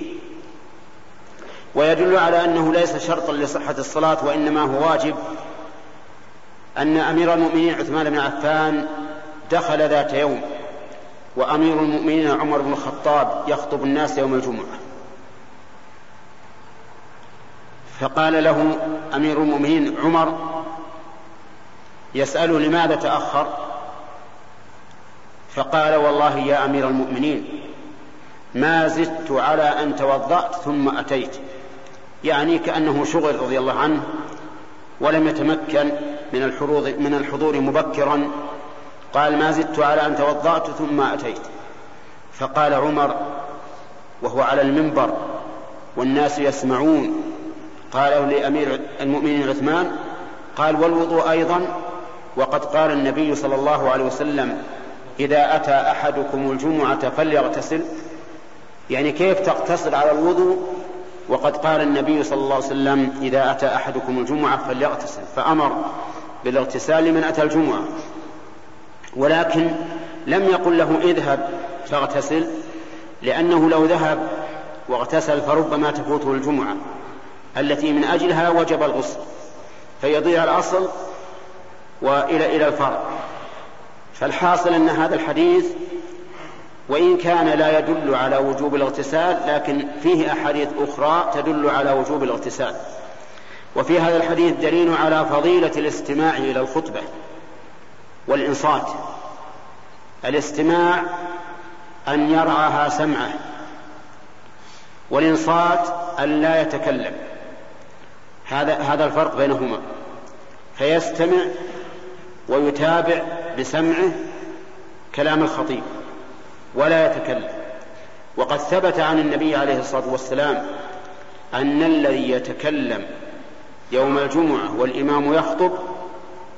ويدل على أنه ليس شرطا لصحة الصلاة وإنما هو واجب أن أمير المؤمنين عثمان بن عفان دخل ذات يوم وأمير المؤمنين عمر بن الخطاب يخطب الناس يوم الجمعة. فقال له أمير المؤمنين عمر يسأله لماذا تأخر؟ فقال والله يا أمير المؤمنين ما زدت على أن توضأت ثم أتيت يعني كأنه شغل رضي الله عنه ولم يتمكن من الحضور من الحضور مبكرا. قال ما زدت على أن توضأت ثم أتيت. فقال عمر وهو على المنبر والناس يسمعون. قال لأمير المؤمنين عثمان قال والوضوء أيضا. وقد قال النبي صلى الله عليه وسلم إذا أتى أحدكم الجمعة فليغتسل. يعني كيف تقتصر على الوضوء؟ وقد قال النبي صلى الله عليه وسلم إذا أتى أحدكم الجمعة فليغتسل. فأمر بالاغتسال لمن أتى الجمعة. ولكن لم يقل له اذهب فاغتسل لأنه لو ذهب واغتسل فربما تفوته الجمعة التي من أجلها وجب الغسل فيضيع الأصل وإلى إلى الفرع. فالحاصل أن هذا الحديث وإن كان لا يدل على وجوب الاغتسال لكن فيه أحاديث أخرى تدل على وجوب الاغتسال. وفي هذا الحديث دليل على فضيلة الاستماع إلى الخطبة والإنصات. الاستماع أن يرعاها سمعه والإنصات أن لا يتكلم. هذا هذا الفرق بينهما. فيستمع ويتابع بسمعه كلام الخطيب ولا يتكلم. وقد ثبت عن النبي عليه الصلاة والسلام أن الذي يتكلم يوم الجمعة والإمام يخطب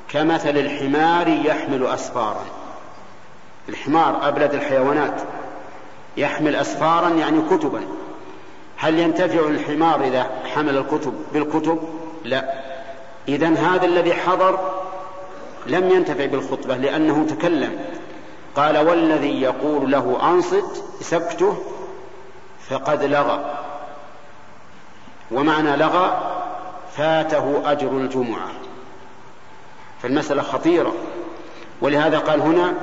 كمثل الحمار يحمل أسفارا. الحمار أبلد الحيوانات يحمل أسفارا يعني كتبا. هل ينتفع الحمار إذا حمل الكتب بالكتب؟ لا. اذا هذا الذي حضر لم ينتفع بالخطبة لأنه تكلم. قال والذي يقول له أنصت سكته فقد لغى. ومعنى لغى فاته أجر الجمعة. فالمسألة خطيرة. ولهذا قال هنا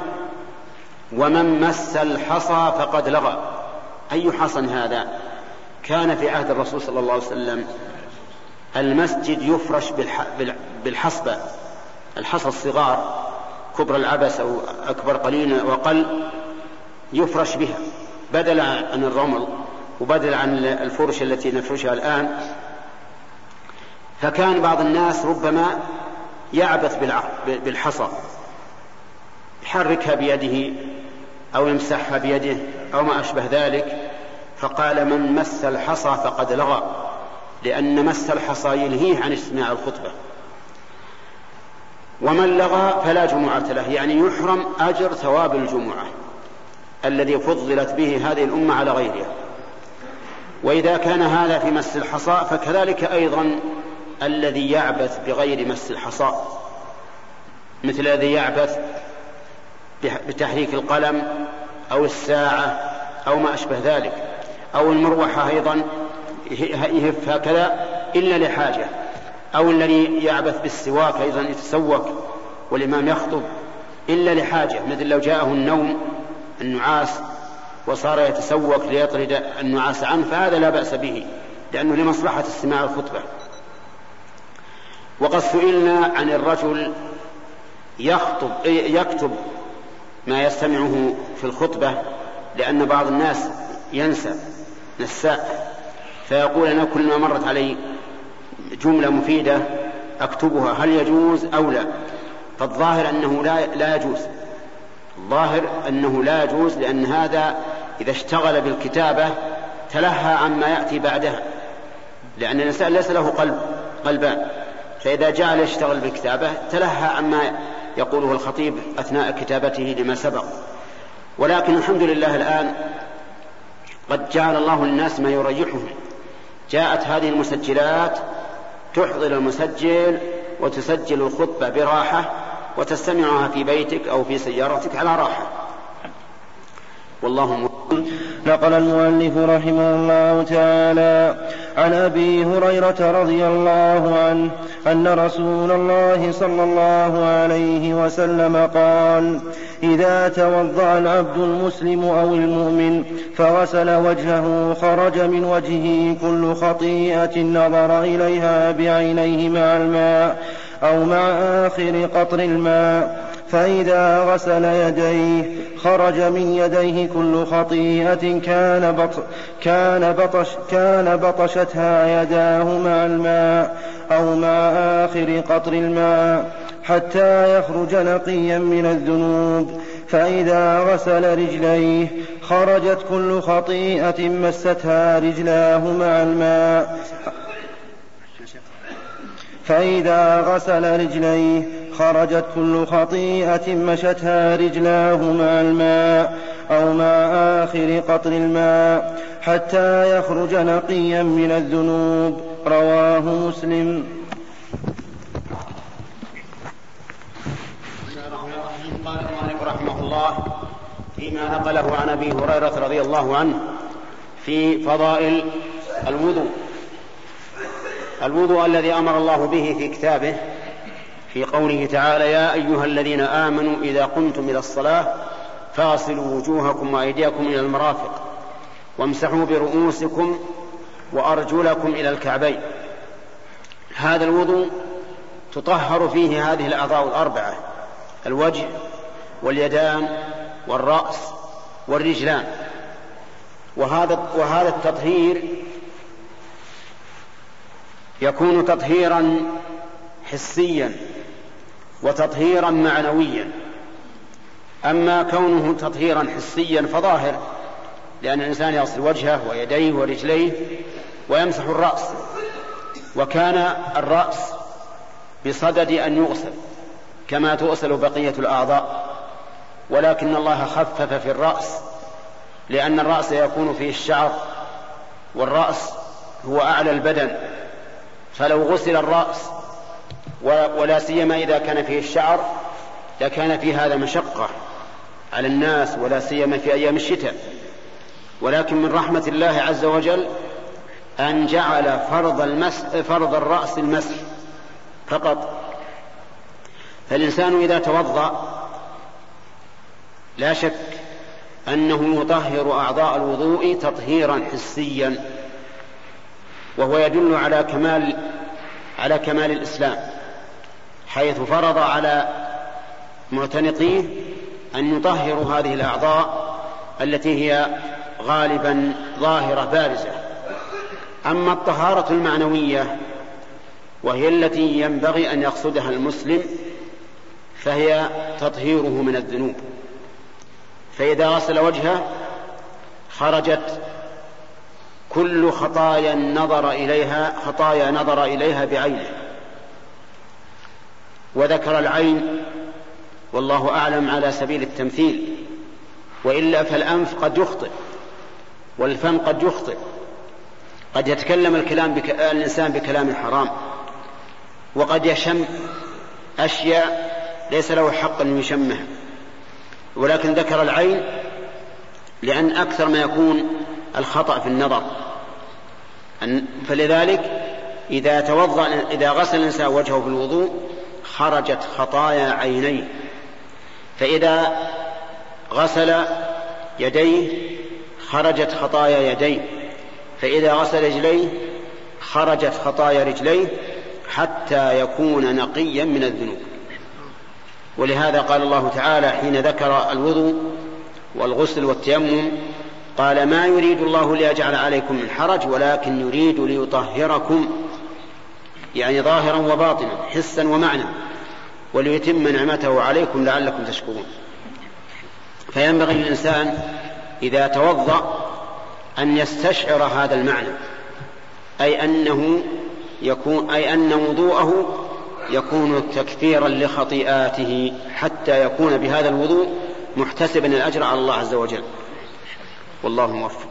ومن مس الحصى فقد لغى. أي حصى هذا؟ كان في عهد الرسول صلى الله عليه وسلم المسجد يفرش بالحصبة. الحصى الصغار كبر العبس أو أكبر قليلا وقل يفرش بها. بدل عن الرمل وبدل عن الفرش التي نفرشها الآن فكان بعض الناس ربما يعبث بالحصى يحركها بيده أو يمسحها بيده أو ما أشبه ذلك فقال من مس الحصى فقد لغى لأن مس الحصى يلهيه عن استماع الخطبة. ومن لغى فلا جمعة له يعني يحرم أجر ثواب الجمعة الذي فضلت به هذه الأمة على غيرها. وإذا كان هذا في مس الحصى فكذلك أيضا الذي يعبث بغير مس الحصى. مثل الذي يعبث بتحريك القلم أو الساعة أو ما أشبه ذلك. أو المروحة أيضا يهف هكذا إلا لحاجة. أو الذي يعبث بالسواك أيضا يتسوك والإمام يخطب إلا لحاجة. مثل لو جاءه النوم النعاس وصار يتسوك ليطرد النعاس عنه فهذا لا بأس به لأنه لمصلحة استماع الخطبة. وقد سئلنا عن الرجل يخطب يكتب ما يستمعه في الخطبة لأن بعض الناس ينسى نساء فيقول أنا كل ما مرت علي جملة مفيدة أكتبها هل يجوز أو لا؟ فالظاهر أنه لا, لا يجوز. الظاهر أنه لا يجوز لأن هذا إذا اشتغل بالكتابة تلهى عما يأتي بعدها لأن الإنسان ليس له قلب قلبان. فإذا جعل يشتغل بالكتابة تلهى عما يقوله الخطيب أثناء كتابته لما سبق. ولكن الحمد لله الآن قد جعل الله للناس ما يريحهم. جاءت هذه المسجلات تحضر المسجل وتسجل الخطبة براحة وتستمعها في بيتك أو في سيارتك على راحة. والله نقل المؤلف رحمه الله تعالى عن أبي هريرة رضي الله عنه أن رسول الله صلى الله عليه وسلم قال إذا توضأ العبد المسلم أو المؤمن فغسل وجهه خرج من وجهه كل خطيئة نظر إليها بعينيه مع الماء أو مع آخر قطر الماء فإذا غسل يديه خرج من يديه كل خطيئة كان بط كان بطش كان بطشتها يداه مع الماء أو مع آخر قطر الماء حتى يخرج نقيا من الذنوب. فإذا غسل رجليه خرجت كل خطيئة مستها رجلاه مع الماء. فإذا غسل رجليه خرجت كل خطيئة مشتها رجلاه مع الماء أو مع آخر قطر الماء حتى يخرج نقيا من الذنوب. رواه مسلم. قال المؤلف رحمه الله فيما نقله عن أبي هريرة رضي الله عنه في فضائل الوضوء. الوضوء الذي أمر الله به في كتابه في قوله تعالى يا أيها الذين آمنوا إذا قمتم إلى الصلاة فاغسلوا وجوهكم وأيديكم إلى المرافق وامسحوا برؤوسكم وأرجلكم إلى الكعبين. هذا الوضوء تطهر فيه هذه الأعضاء الأربعة الوجه واليدان والرأس والرجلان. وهذا وهذا التطهير يكون تطهيرا حسيا وتطهيرا معنويا. أما كونه تطهيرا حسيا فظاهر لأن الإنسان يغسل وجهه ويديه ورجليه ويمسح الرأس وكان الرأس بصدد أن يغسل كما تغسل بقية الأعضاء. ولكن الله خفف في الرأس لأن الرأس يكون فيه الشعر والرأس هو أعلى البدن. فلو غسل الرأس ولا سيما إذا كان فيه الشعر لكان في هذا مشقة على الناس ولا سيما في أيام الشتاء. ولكن من رحمة الله عز وجل أن جعل فرض المسح فرض الرأس المسح فقط. فالإنسان إذا توضأ لا شك أنه يطهر أعضاء الوضوء تطهيرا حسيا. وهو يدل على كمال على كمال الإسلام حيث فرض على معتنقيه أن يطهروا هذه الأعضاء التي هي غالبا ظاهرة بارزة. أما الطهارة المعنوية وهي التي ينبغي أن يقصدها المسلم فهي تطهيره من الذنوب. فإذا غسل وجهه خرجت كل خطايا نظر إليها خطايا نظر إليها بعينه. وذكر العين والله أعلم على سبيل التمثيل. وإلا فالأنف قد يخطئ والفم قد يخطئ. قد يتكلم الكلام بك... الإنسان بكلام حرام. وقد يشم أشياء ليس له حق أن يشمها. ولكن ذكر العين لأن أكثر ما يكون الخطأ في النظر. فلذلك إذا توضأ إذا غسل الإنسان وجهه في الوضوء خرجت خطايا عينيه. فإذا غسل يديه خرجت خطايا يديه. فإذا غسل رجليه خرجت خطايا رجليه حتى يكون نقيا من الذنوب. ولهذا قال الله تعالى حين ذكر الوضوء والغسل والتيمم قال ما يريد الله ليجعل عليكم من حرج ولكن يريد ليطهركم يعني ظاهرا وباطنا حسا ومعنى وليتم نعمته عليكم لعلكم تشكرون. فينبغي للإنسان إذا توضأ أن يستشعر هذا المعنى أي أنه يكون أي أن وضوءه يكون تكفيرا لخطيئاته حتى يكون بهذا الوضوء محتسبا الأجر على الله عز وجل. والله موفق.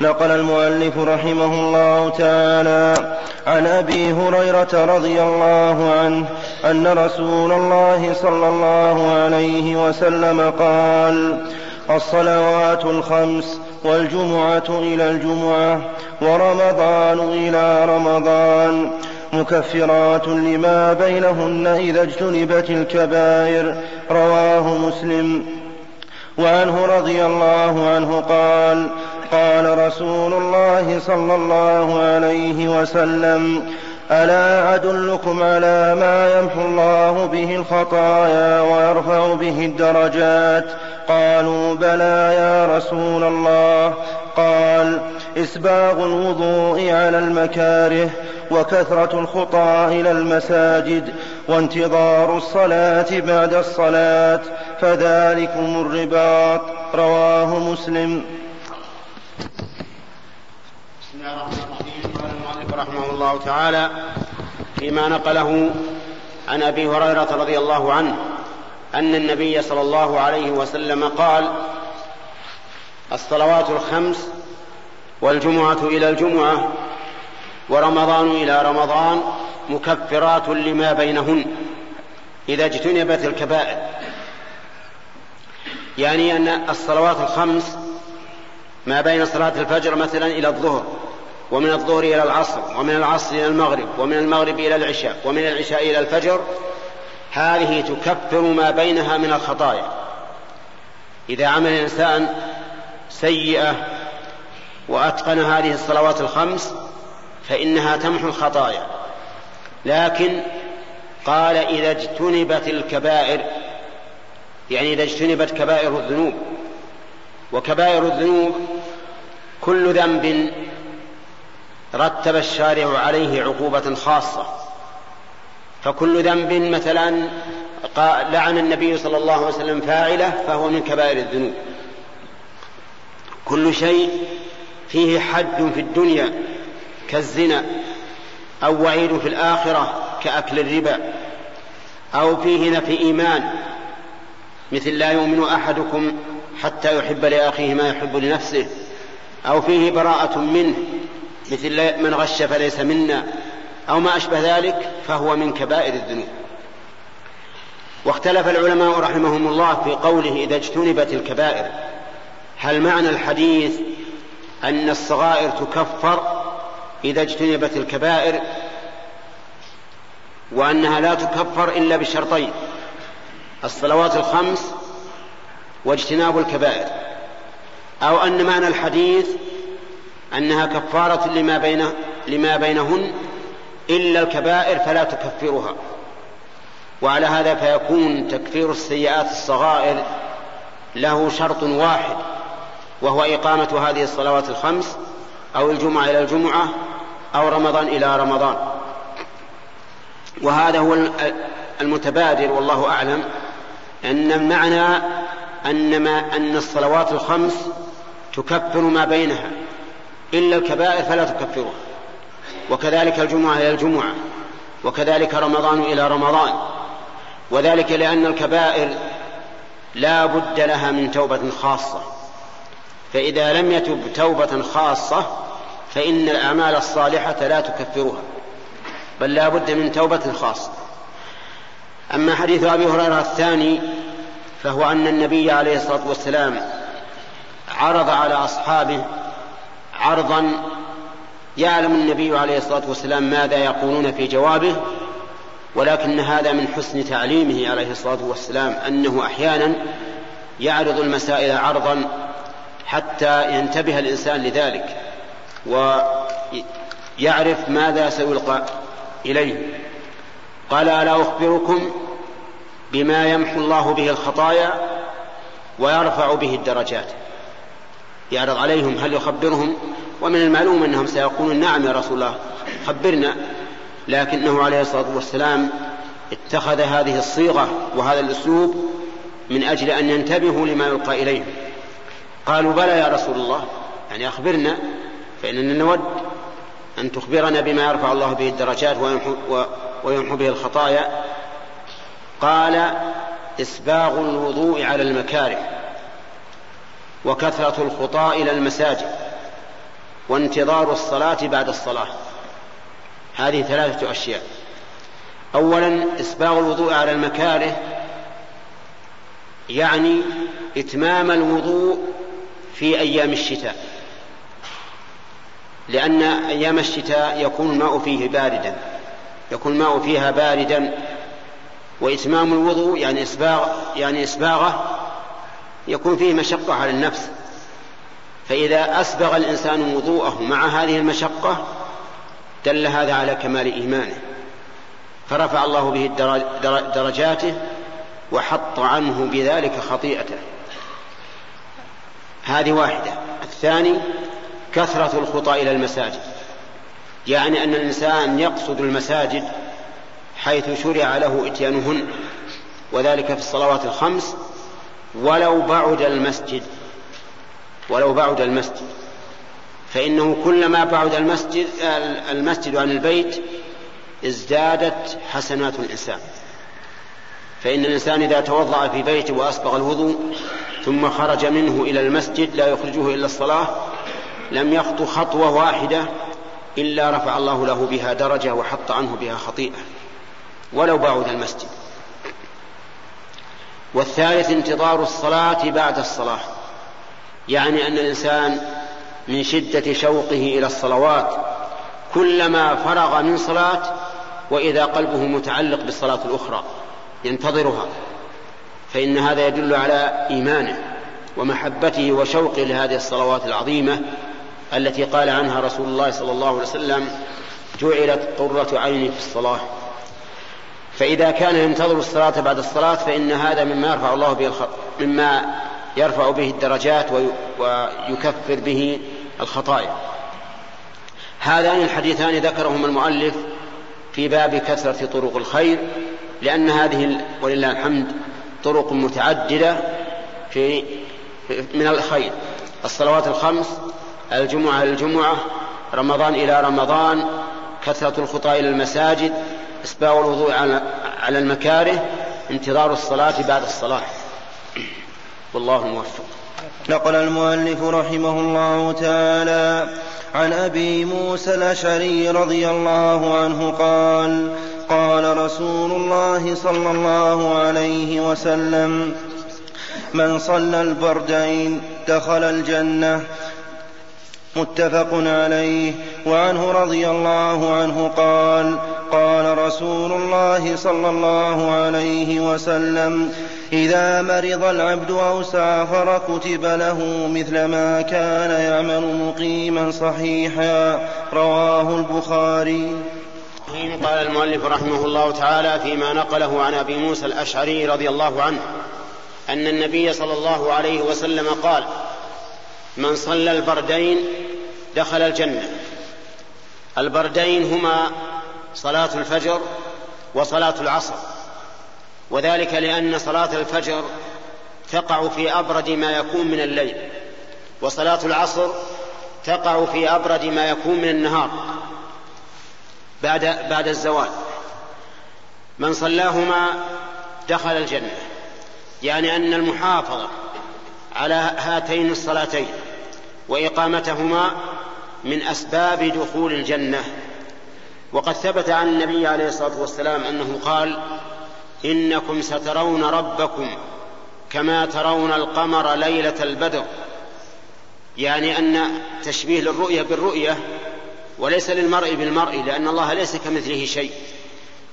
نقل المؤلف رحمه الله تعالى عن أبي هريرة رضي الله عنه أن رسول الله صلى الله عليه وسلم قال الصلوات الخمس والجمعة إلى الجمعة ورمضان إلى رمضان مكفرات لما بينهن إذا اجتنبت الكبائر. رواه مسلم. وعنه رضي الله عنه قال قال رسول الله صلى الله عليه وسلم ألا أدلكم على ما يمحو الله به الخطايا ويرفع به الدرجات؟ قالوا بلى يا رسول الله. قال إسباغ الوضوء على المكاره وكثرة الخطى إلى المساجد وانتظار الصلاة بعد الصلاة فذلكم الرباط. رواه مسلم. بسم الله الرحمن الرحيم. رحمه الله تعالى فيما نقله عن أبي هريرة رضي الله عنه. أن النبي صلى الله عليه وسلم قال الصلوات الخمس والجمعة إلى الجمعة ورمضان إلى رمضان مكفرات لما بينهن إذا اجتنبت الكبائر. يعني أن الصلوات الخمس ما بين صلاة الفجر مثلا إلى الظهر ومن الظهر إلى العصر ومن العصر إلى المغرب ومن المغرب إلى العشاء ومن العشاء إلى الفجر هذه تكفر ما بينها من الخطايا. إذا عمل الإنسان سيئة وأتقن هذه الصلوات الخمس فإنها تمحو الخطايا. لكن قال إذا اجتنبت الكبائر يعني إذا اجتنبت كبائر الذنوب. وكبائر الذنوب كل ذنب رتب الشارع عليه عقوبة خاصة. فكل ذنب مثلا لعن النبي صلى الله عليه وسلم فاعله فهو من كبائر الذنوب. كل شيء فيه حد في الدنيا كالزنا أو وعيد في الآخرة كأكل الربا أو فيه نفي إيمان مثل لا يؤمن أحدكم حتى يحب لأخيه ما يحب لنفسه أو فيه براءة منه مثل من غش فليس منا أو ما أشبه ذلك فهو من كبائر الذنوب. واختلف العلماء رحمهم الله في قوله إذا اجتنبت الكبائر هل معنى الحديث أن الصغائر تكفر إذا اجتنبت الكبائر وأنها لا تكفر إلا بشرطين الصلوات الخمس واجتناب الكبائر؟ أو أن معنى الحديث أنها كفارة لما بين لما بينهن إلا الكبائر فلا تكفرها. وعلى هذا فيكون تكفير السيئات الصغائر له شرط واحد وهو إقامة هذه الصلوات الخمس أو الجمعة إلى الجمعة أو رمضان إلى رمضان. وهذا هو المتبادر والله أعلم أن المعنى أن ما أن الصلوات الخمس تكفر ما بينها إلا الكبائر فلا تكفرها. وكذلك الجمعة إلى الجمعة وكذلك رمضان إلى رمضان وذلك لأن الكبائر لا بد لها من توبة خاصة. فإذا لم يتب توبة خاصة فإن الأعمال الصالحة لا تكفرها بل لا بد من توبة خاصة. أما حديث أبي هريرة الثاني فهو أن النبي عليه الصلاة والسلام عرض على أصحابه عرضا يعلم النبي عليه الصلاة والسلام ماذا يقولون في جوابه ولكن هذا من حسن تعليمه عليه الصلاة والسلام أنه أحيانا يعرض المسائل عرضا حتى ينتبه الإنسان لذلك ويعرف ماذا سيلقى إليه. قال ألا أخبركم بما يمحو الله به الخطايا ويرفع به الدرجات؟ يعرض عليهم هل يخبرهم؟ ومن المعلوم أنهم سيقولون نعم يا رسول الله خبرنا. لكنه عليه الصلاة والسلام اتخذ هذه الصيغة وهذا الأسلوب من أجل أن ينتبهوا لما يلقى اليهم قالوا بلى يا رسول الله يعني أخبرنا فإننا نود أن تخبرنا بما يرفع الله به الدرجات ويمحو, به الخطايا. قال إسباغ الوضوء على المكاره. وكثرة الخطى إلى المساجد وانتظار الصلاة بعد الصلاة. هذه ثلاثة أشياء. أولا إسباغ الوضوء على المكاره يعني إتمام الوضوء في أيام الشتاء. لأن أيام الشتاء يكون الماء فيه باردا يكون الماء فيها باردا. وإتمام الوضوء يعني إسباغ يعني إسباغه يكون فيه مشقة على النفس. فإذا أسبغ الإنسان وضوءه مع هذه المشقة دل هذا على كمال إيمانه. فرفع الله به درجاته وحط عنه بذلك خطيئته. هذه واحدة. الثاني كثرة الخطى إلى المساجد. يعني أن الإنسان يقصد المساجد حيث شرع له إتيانهن وذلك في الصلوات الخمس ولو بعد المسجد ولو بعد المسجد. فإنه كلما بعد المسجد المسجد عن البيت ازدادت حسنات الإنسان. فإن الإنسان إذا توضأ في بيته وأسبغ الوضوء ثم خرج منه إلى المسجد لا يخرجه إلا الصلاة لم يخطو خطوة واحدة إلا رفع الله له بها درجة وحط عنه بها خطيئة. ولو بعد المسجد. والثالث انتظار الصلاة بعد الصلاة. يعني أن الإنسان من شدة شوقه إلى الصلوات كلما فرغ من صلاة وإذا قلبه متعلق بالصلاة الأخرى ينتظرها. فإن هذا يدل على إيمانه ومحبته وشوقه لهذه الصلوات العظيمة التي قال عنها رسول الله صلى الله عليه وسلم جعلت قرة عيني في الصلاة. فإذا كان ينتظر الصلاة بعد الصلاة فإن هذا مما يرفع الله به الخ... مما يرفع به الدرجات ويكفر به الخطايا. هذان الحديثان ذكرهما المؤلف في باب كثرة طرق الخير لأن هذه ولله الحمد طرق متعددة في من الخير. الصلوات الخمس الجمعة إلى الجمعة رمضان إلى رمضان كثرة الخطى إلى المساجد إسباغ الوضوء على المكاره انتظار الصلاة بعد الصلاة. والله موفق. نقل المؤلف رحمه الله تعالى عن أبي موسى الأشعري رضي الله عنه قال قال رسول الله صلى الله عليه وسلم من صلى البردين دخل الجنة. متفق عليه. وعنه رضي الله عنه قال قال رسول الله صلى الله عليه وسلم إذا مرض العبد أو سافر كتب له مثل ما كان يعمل مقيما صحيحا. رواه البخاري. قال المؤلف رحمه الله تعالى فيما نقله عن أبي موسى الأشعري رضي الله عنه أن النبي صلى الله عليه وسلم قال من صلى البردين دخل الجنة. البردين هما صلاة الفجر وصلاة العصر. وذلك لأن صلاة الفجر تقع في أبرد ما يكون من الليل وصلاة العصر تقع في أبرد ما يكون من النهار بعد بعد الزوال. من صلاهما دخل الجنة يعني أن المحافظة على هاتين الصلاتين وإقامتهما من أسباب دخول الجنة. وقد ثبت عن النبي عليه الصلاة والسلام أنه قال إنكم سترون ربكم كما ترون القمر ليلة البدر. يعني أن تشبيه للرؤية بالرؤية وليس للمرء بالمرء لأن الله ليس كمثله شيء.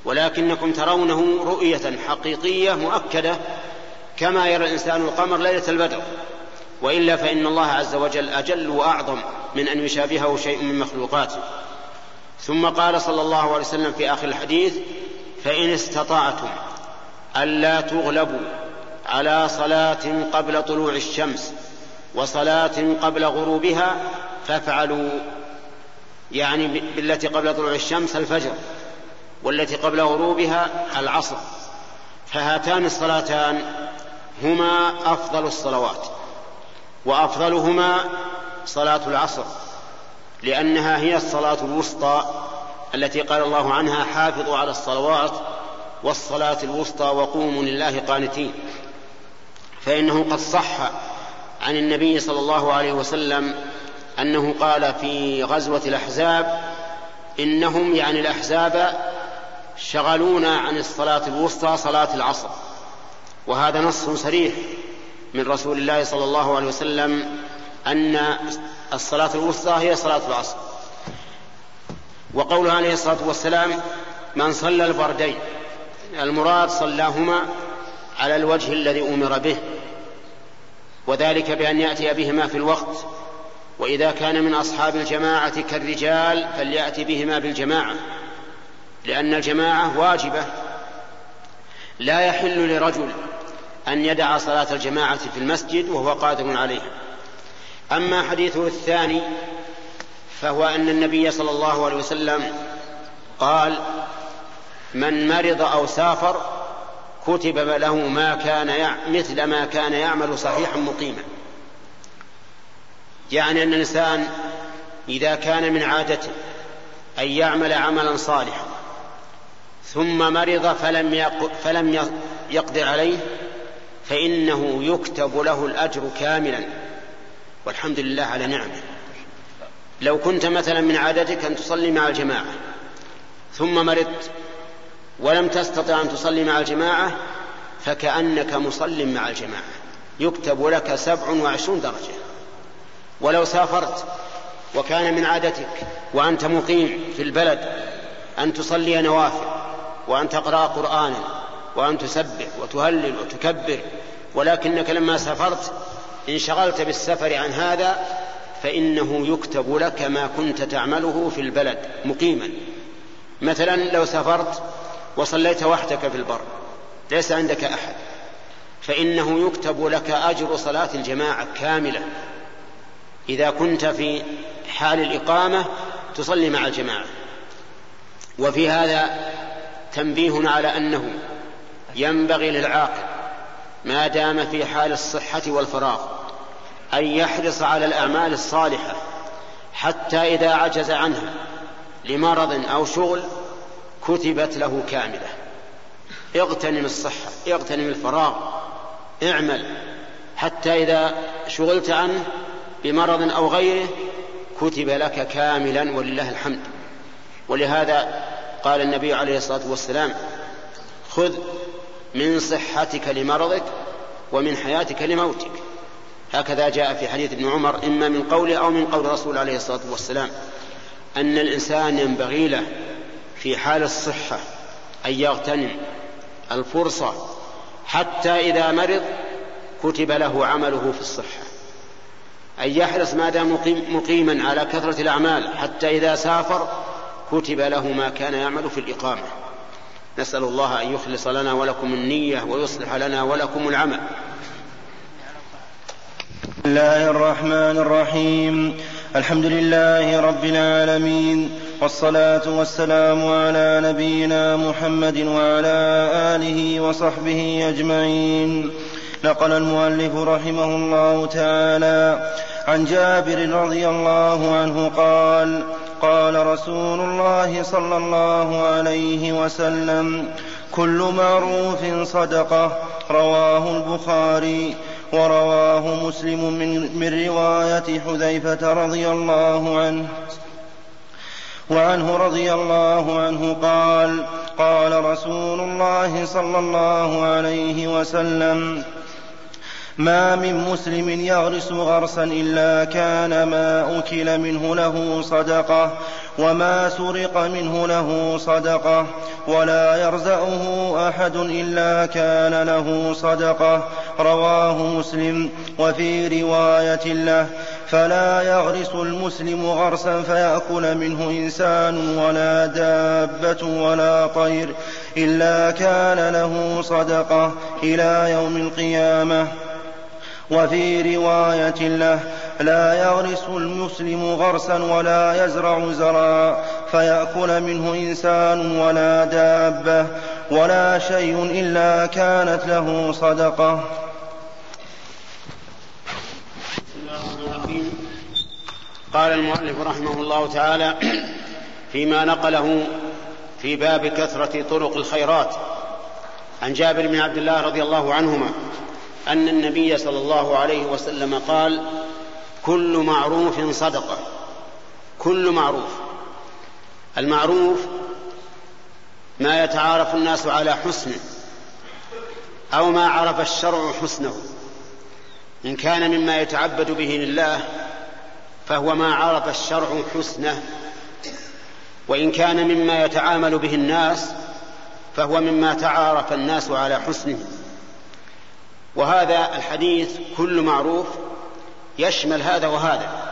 ولكنكم ترونه رؤية حقيقية مؤكدة كما يرى الإنسان القمر ليلة البدر. وإلا فإن الله عز وجل أجل وأعظم من أن يشابهه شيء من مخلوقاته. ثم قال صلى الله عليه وسلم في آخر الحديث فإن استطعتم ألا تغلبوا على صلاة قبل طلوع الشمس وصلاة قبل غروبها فافعلوا يعني بالتي قبل طلوع الشمس الفجر والتي قبل غروبها العصر. فهاتان الصلاتان هما أفضل الصلوات وأفضلهما صلاة العصر. لأنها هي الصلاة الوسطى التي قال الله عنها حافظوا على الصلوات والصلاة الوسطى وقوموا لله قانتين. فإنه قد صح عن النبي صلى الله عليه وسلم أنه قال في غزوة الأحزاب إنهم يعني الأحزاب شغلونا عن الصلاة الوسطى صلاة العصر. وهذا نص صريح من رسول الله صلى الله عليه وسلم أن الصلاة الوسطى هي صلاة العصر. وقوله عليه الصلاة والسلام من صلى البردين المراد صلاهما على الوجه الذي أمر به وذلك بأن يأتي بهما في الوقت وإذا كان من أصحاب الجماعة كالرجال فليأتي بهما بالجماعة لأن الجماعة واجبة. لا يحل لرجل أن يدع صلاة الجماعة في المسجد وهو قادر عليها. أما حديثه الثاني فهو أن النبي صلى الله عليه وسلم قال من مرض أو سافر كتب له ما كان مثل ما كان يعمل صحيحا مقيما. يعني أن الإنسان إذا كان من عادته أن يعمل عملا صالحا ثم مرض فلم فلم يقدر عليه فإنه يكتب له الأجر كاملا. والحمد لله على نعمه. لو كنت مثلا من عادتك أن تصلي مع الجماعة ثم مرضت ولم تستطع أن تصلي مع الجماعة فكأنك مصل مع الجماعة. يكتب لك سبع وعشرون درجة. ولو سافرت وكان من عادتك وأنت مقيم في البلد أن تصلي نوافل وأن تقرأ قرآنا وأن تسبح وتهلل وتكبر ولكنك لما سافرت انشغلت بالسفر عن هذا فإنه يكتب لك ما كنت تعمله في البلد مقيما. مثلا لو سافرت وصليت وحدك في البر ليس عندك أحد. فإنه يكتب لك أجر صلاة الجماعة كاملة. إذا كنت في حال الإقامة تصلي مع الجماعة. وفي هذا تنبيه على أنه ينبغي للعاقل ما دام في حال الصحة والفراغ أن يحرص على الأعمال الصالحة حتى إذا عجز عنها لمرض أو شغل كتبت له كاملة. اغتنم الصحة اغتنم الفراغ اعمل. حتى إذا شغلت عنه بمرض أو غيره كتب لك كاملا ولله الحمد. ولهذا قال النبي عليه الصلاة والسلام خذ من صحتك لمرضك ومن حياتك لموتك. هكذا جاء في حديث ابن عمر إما من قوله أو من قول الرسول عليه الصلاة والسلام. أن الإنسان ينبغي له في حال الصحة أن يغتنم الفرصة حتى إذا مرض كتب له عمله في الصحة. أن يحرص ما دام مقيما على كثرة الأعمال حتى إذا سافر كتب له ما كان يعمل في الإقامة. نسأل الله أن يخلص لنا ولكم النية ويصلح لنا ولكم العمل. بسم الله الرحمن الرحيم الحمد لله رب العالمين والصلاة والسلام على نبينا محمد وعلى آله وصحبه أجمعين نقل المؤلف رحمه الله تعالى عن جابر رضي الله عنه قال قال رسول الله صلى الله عليه وسلم كل معروف صدقه رواه البخاري ورواه مسلم من, من رواية حذيفة رضي الله عنه. وعنه رضي الله عنه قال قال رسول الله صلى الله عليه وسلم ما من مسلم يغرس غرسا إلا كان ما أكل منه له صدقة وما سرق منه له صدقة ولا يرزأه أحد إلا كان له صدقة رواه مسلم وفي رواية له فلا يغرس المسلم غرسا فيأكل منه إنسان ولا دابة ولا طير إلا كان له صدقة إلى يوم القيامة وفي رواية له لا يغرس المسلم غرسا ولا يزرع زرعا فيأكل منه إنسان ولا دابة ولا شيء إلا كانت له صدقة. قال المؤلف رحمه الله تعالى فيما نقله في باب كثرة طرق الخيرات. عن جابر بن عبد الله رضي الله عنهما أن النبي صلى الله عليه وسلم قال كل معروف صدقة. كل معروف. المعروف ما يتعارف الناس على حسنه أو ما عرف الشرع حسنه. إن كان مما يتعبد به لله فهو ما عرف الشرع حسنه. وإن كان مما يتعامل به الناس فهو مما تعارف الناس على حسنه. وهذا الحديث كل معروف يشمل هذا وهذا.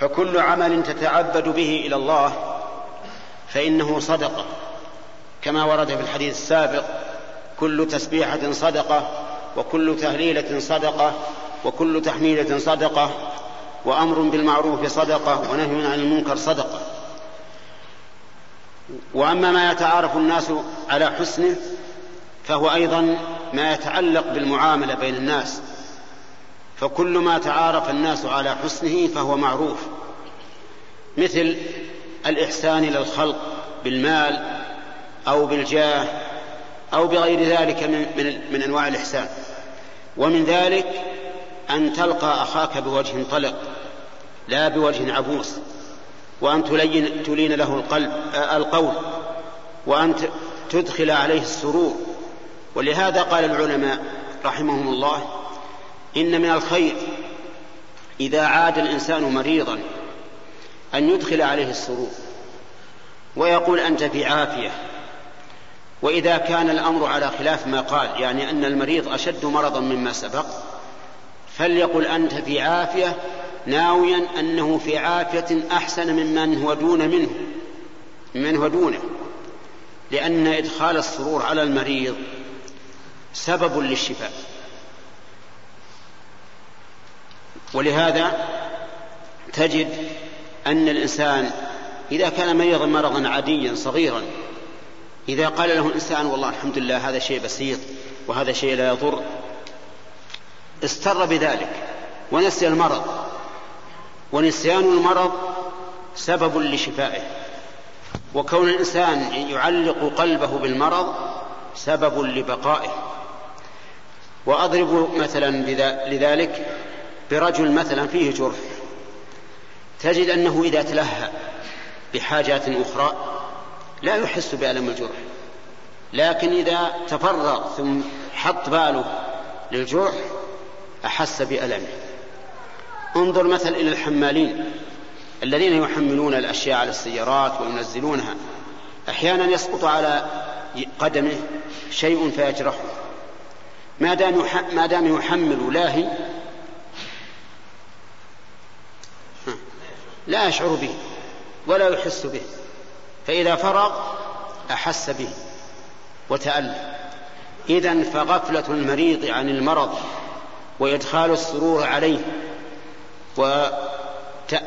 فكل عمل تتعبد به إلى الله فإنه صدقة كما ورد في الحديث السابق كل تسبيحة صدقة وكل تهليلة صدقة وكل تحميلة صدقة وأمر بالمعروف صدقة ونهي عن المنكر صدقة. وأما ما يتعارف الناس على حسنه فهو أيضا ما يتعلق بالمعاملة بين الناس. فكل ما تعارف الناس على حسنه فهو معروف. مثل الإحسان إلى الخلق بالمال أو بالجاه أو بغير ذلك من, من, من أنواع الإحسان. ومن ذلك أن تلقى أخاك بوجه طلق لا بوجه عبوس. وأن تلين, تلين له القلب آه القول. وأن تدخل عليه السرور. ولهذا قال العلماء رحمهم الله إن من الخير إذا عاد الإنسان مريضا أن يدخل عليه السرور ويقول أنت في عافية. وإذا كان الأمر على خلاف ما قال يعني أن المريض أشد مرضا مما سبق فليقل أنت في عافية ناويا أنه في عافية أحسن ممن هو دون منه ممن هو دونه. لأن إدخال السرور على المريض سبب للشفاء. ولهذا تجد أن الإنسان إذا كان مريضا مرضا عاديا صغيرا إذا قال له الإنسان والله الحمد لله هذا شيء بسيط وهذا شيء لا يضر استر بذلك ونسي المرض. ونسيان المرض سبب لشفائه. وكون الإنسان يعلق قلبه بالمرض سبب لبقائه. وأضرب مثلا لذلك برجل مثلا فيه جرح تجد أنه إذا تلهى بحاجات أخرى لا يحس بألم الجرح. لكن إذا تفرغ ثم حط باله للجرح أحس بألمه انظر مثل إلى الحمالين الذين يحملون الأشياء على السيارات وينزلونها. أحيانا يسقط على قدمه شيء فيجرحه. ما دام ما دام يحمل لاهي لا يشعر به ولا يحس به فإذا فرغ أحس به وتألم. إذا فغفلة المريض عن المرض وإدخال السرور عليه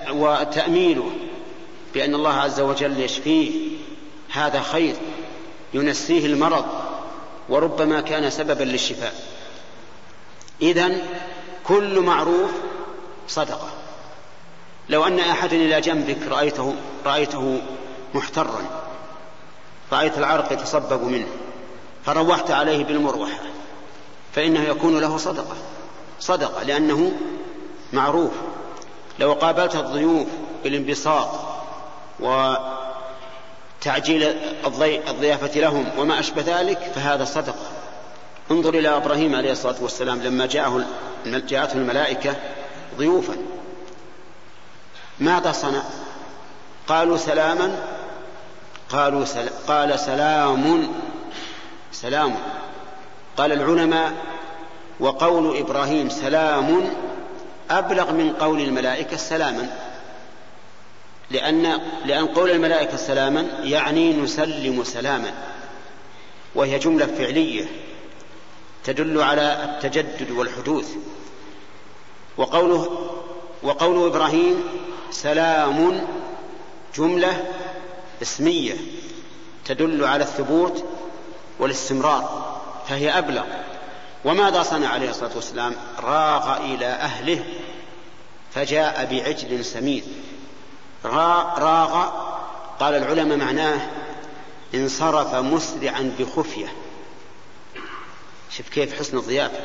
وتأميله بأن الله عز وجل يشفيه هذا خير ينسيه المرض. وربما كان سببا للشفاء. إذا كل معروف صدقة. لو أن أحدا إلى جنبك رأيته رأيته محترا رأيت العرق يتصبب منه فروحت عليه بالمروحة فإنه يكون له صدقة. صدقة لأنه معروف. لو قابلت الضيوف بالانبساط وتعجيل الضيافة لهم وما أشبه ذلك فهذا صدقة انظر إلى إبراهيم عليه الصلاة والسلام لما جاءه جاءته الملائكة ضيوفا. ماذا صنع؟ قالوا سلاما. قالوا سل... قال سلام. سلام. قال العلماء وقول إبراهيم سلام أبلغ من قول الملائكة سلاما. لأن لأن قول الملائكة سلاما يعني نسلم سلاما وهي جملة فعلية تدل على التجدد والحدوث. وقوله وقول إبراهيم سلام جملة اسمية تدل على الثبوت والاستمرار فهي أبلغ. وماذا صنع عليه الصلاة والسلام؟ راغ إلى أهله فجاء بعجل سمين راغ. قال العلماء معناه انصرف مسرعا بخفية. شوف كيف حسن الضيافة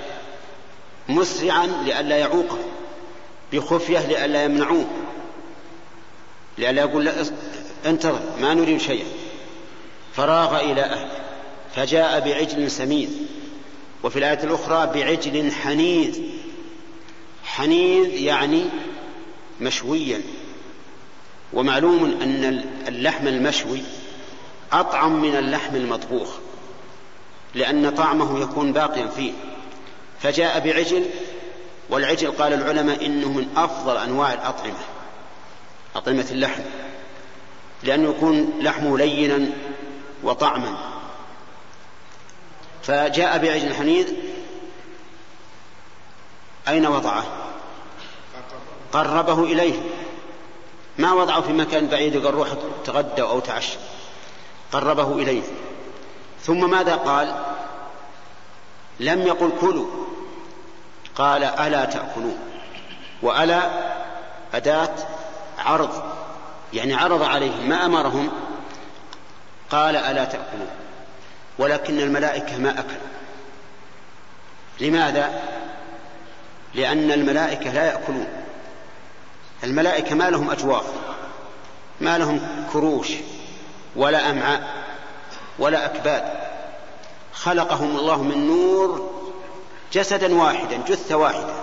مسرعا لئلا يعوقه. بخفية لئلا يمنعوه. لئلا يقول لا انتظر ما نريد شيئا. فراغ إلى أهله. فجاء بعجل سمين. وفي الآية الأخرى بعجل حنيذ. حنيذ يعني مشويا. ومعلوم أن اللحم المشوي أطعم من اللحم المطبوخ لأن طعمه يكون باقيا فيه. فجاء بعجل والعجل قال العلماء إنه من أفضل أنواع الأطعمة أطعمة اللحم لأنه يكون لحمه لينا وطعما. فجاء بعجل حنيذ أين وضعه؟ قربه إليه. ما وضعه في مكان بعيد يقول روح تغدى أو تعشى. قربه إليه. ثم ماذا قال؟ لم يقل كلوا. قال ألا تأكلون. وألا أداة عرض. يعني عرض عليهم. ما أمرهم؟ قال ألا تأكلون. ولكن الملائكة ما أكلوا. لماذا؟ لأن الملائكة لا يأكلون. الملائكة ما لهم أجواف ما لهم كروش ولا أمعاء ولا أكباد. خلقهم الله من نور جسدا واحدا جثة واحدة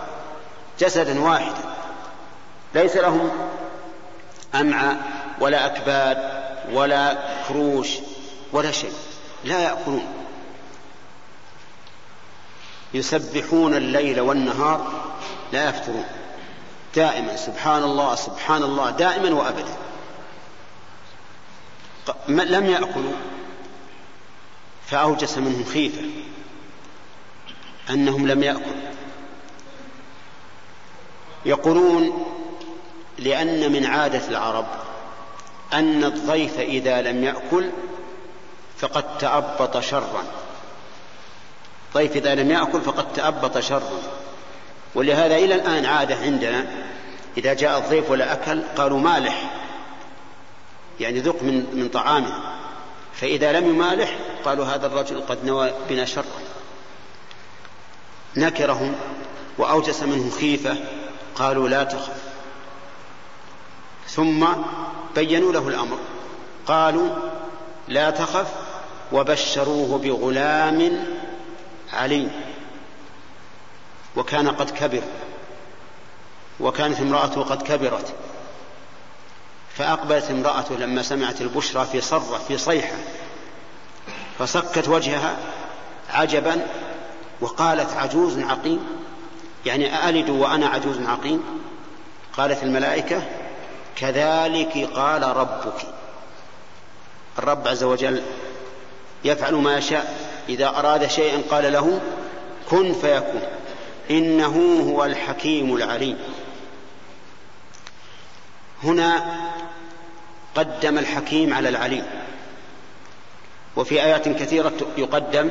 جسدا واحدا. ليس لهم أمعاء ولا أكباد ولا كروش ولا شيء. لا يأكلون. يسبحون الليل والنهار لا يفترون. دائما سبحان الله سبحان الله دائما وابدا لم يأكلوا فأوجس منهم خيفة أنهم لم يأكلوا. يقولون لأن من عادة العرب أن الضيف إذا لم يأكل فقد تأبط شرا. ضيف إذا لم يأكل فقد تأبط شرا. ولهذا إلى الآن عادة عندنا إذا جاء الضيف ولا أكل قالوا مالح يعني ذق من من طعامه فإذا لم يمالح قالوا هذا الرجل قد نوى بنا شرا. نكرهم وأوجس منهم خيفة قالوا لا تخف. ثم بينوا له الأمر قالوا لا تخف وبشروه بغلام عليم. وكان قد كبر. وكانت امرأته قد كبرت. فأقبلت امرأته لما سمعت البشرى في صرة في صيحة. فصكت وجهها عجبا وقالت عجوز عقيم. يعني أألد وأنا عجوز عقيم؟ قالت الملائكة كذلك قال ربك. الرب عز وجل يفعل ما يشاء. إذا أراد شيئا قال له كن فيكون. إنه هو الحكيم العليم. هنا قدم الحكيم على العليم. وفي آيات كثيرة يقدم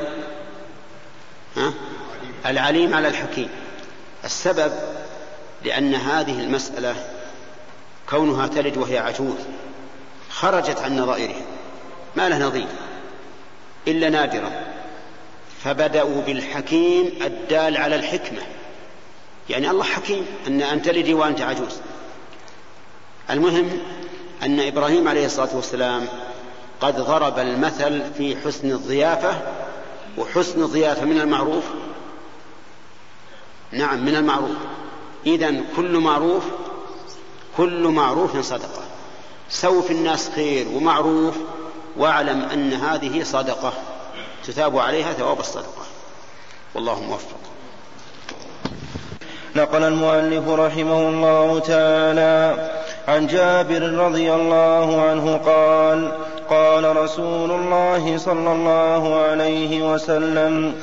العليم على الحكيم. السبب لأن هذه المسألة كونها تلد وهي عجوز خرجت عن نظائرها ما له نظير إلا نادرا فبدأوا بالحكيم الدال على الحكمة. يعني الله حكيم أن أن تلدي وأنت عجوز المهم أن إبراهيم عليه الصلاة والسلام قد ضرب المثل في حسن الضيافة وحسن الضيافة من المعروف. نعم من المعروف. إذا كل معروف كل معروف صدقة. سو في الناس خير ومعروف واعلم أن هذه صدقة. تثاب عليها ثواب الصدقة. والله موفق. نقل المؤلف رحمه الله تعالى عن جابر رضي الله عنه قال قال رسول الله صلى الله عليه وسلم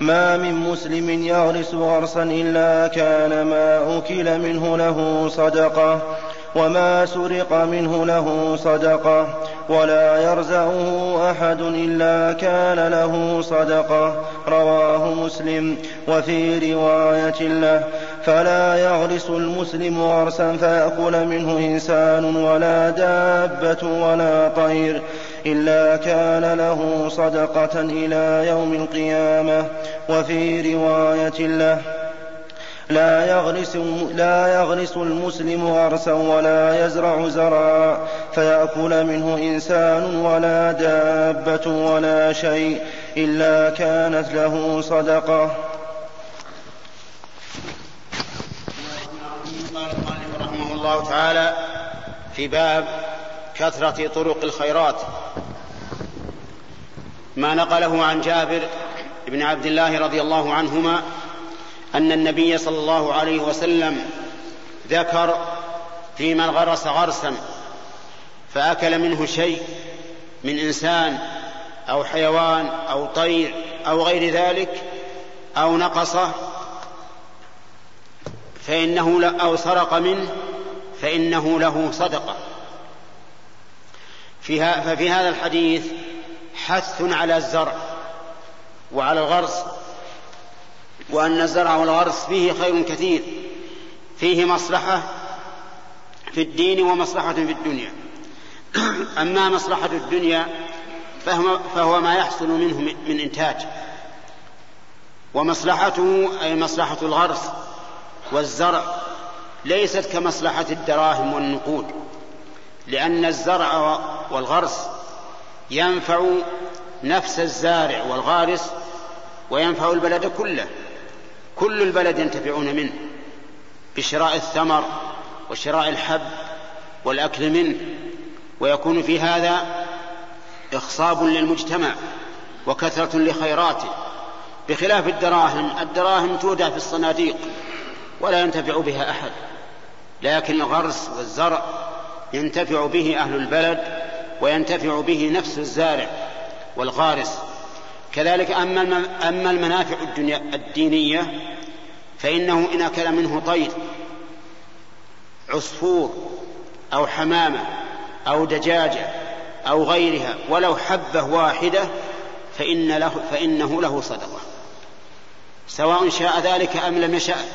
ما من مسلم يغرس غرسا إلا كان ما أكل منه له صدقة. وما سرق منه له صدقه ولا يرزعه احد الا كان له صدقه رواه مسلم وفي روايه له فلا يغرس المسلم غرسا فياكل منه انسان ولا دابه ولا طير الا كان له صدقه إلى يوم القيامه وفي روايه له لا يغرس, لا يغرس المسلم غرسا ولا يزرع زرعا فيأكل منه إنسان ولا دابة ولا شيء إلا كانت له صدقة. رحمه الله تعالى في باب كثرة طرق الخيرات. ما نقله عن جابر بن عبد الله رضي الله عنهما أن النبي صلى الله عليه وسلم ذكر في من غرس غرسا فأكل منه شيء من إنسان أو حيوان أو طير أو غير ذلك أو نقصه فإنه أو سرق منه فإنه له صدقة. فيها ففي هذا الحديث حث على الزرع وعلى الغرس وأن الزرع والغرس فيه خير كثير. فيه مصلحة في الدين ومصلحة في الدنيا. أما مصلحة الدنيا فهو ما يحصل منه من إنتاج. ومصلحته أي مصلحة الغرس والزرع ليست كمصلحة الدراهم والنقود. لأن الزرع والغرس ينفع نفس الزارع والغارس وينفع البلد كله. كل البلد ينتفعون منه بشراء الثمر وشراء الحب والأكل منه ويكون في هذا إخصاب للمجتمع وكثرة لخيراته. بخلاف الدراهم الدراهم تودع في الصناديق ولا ينتفع بها أحد لكن الغرس والزرع ينتفع به أهل البلد وينتفع به نفس الزارع والغارس. كذلك أما المنافع الدنيا الدينية فإنه إن أكل منه طير عصفور أو حمامة أو دجاجة أو غيرها ولو حبة واحدة فإن له فإنه له صدقة. سواء شاء ذلك أم لم يشاء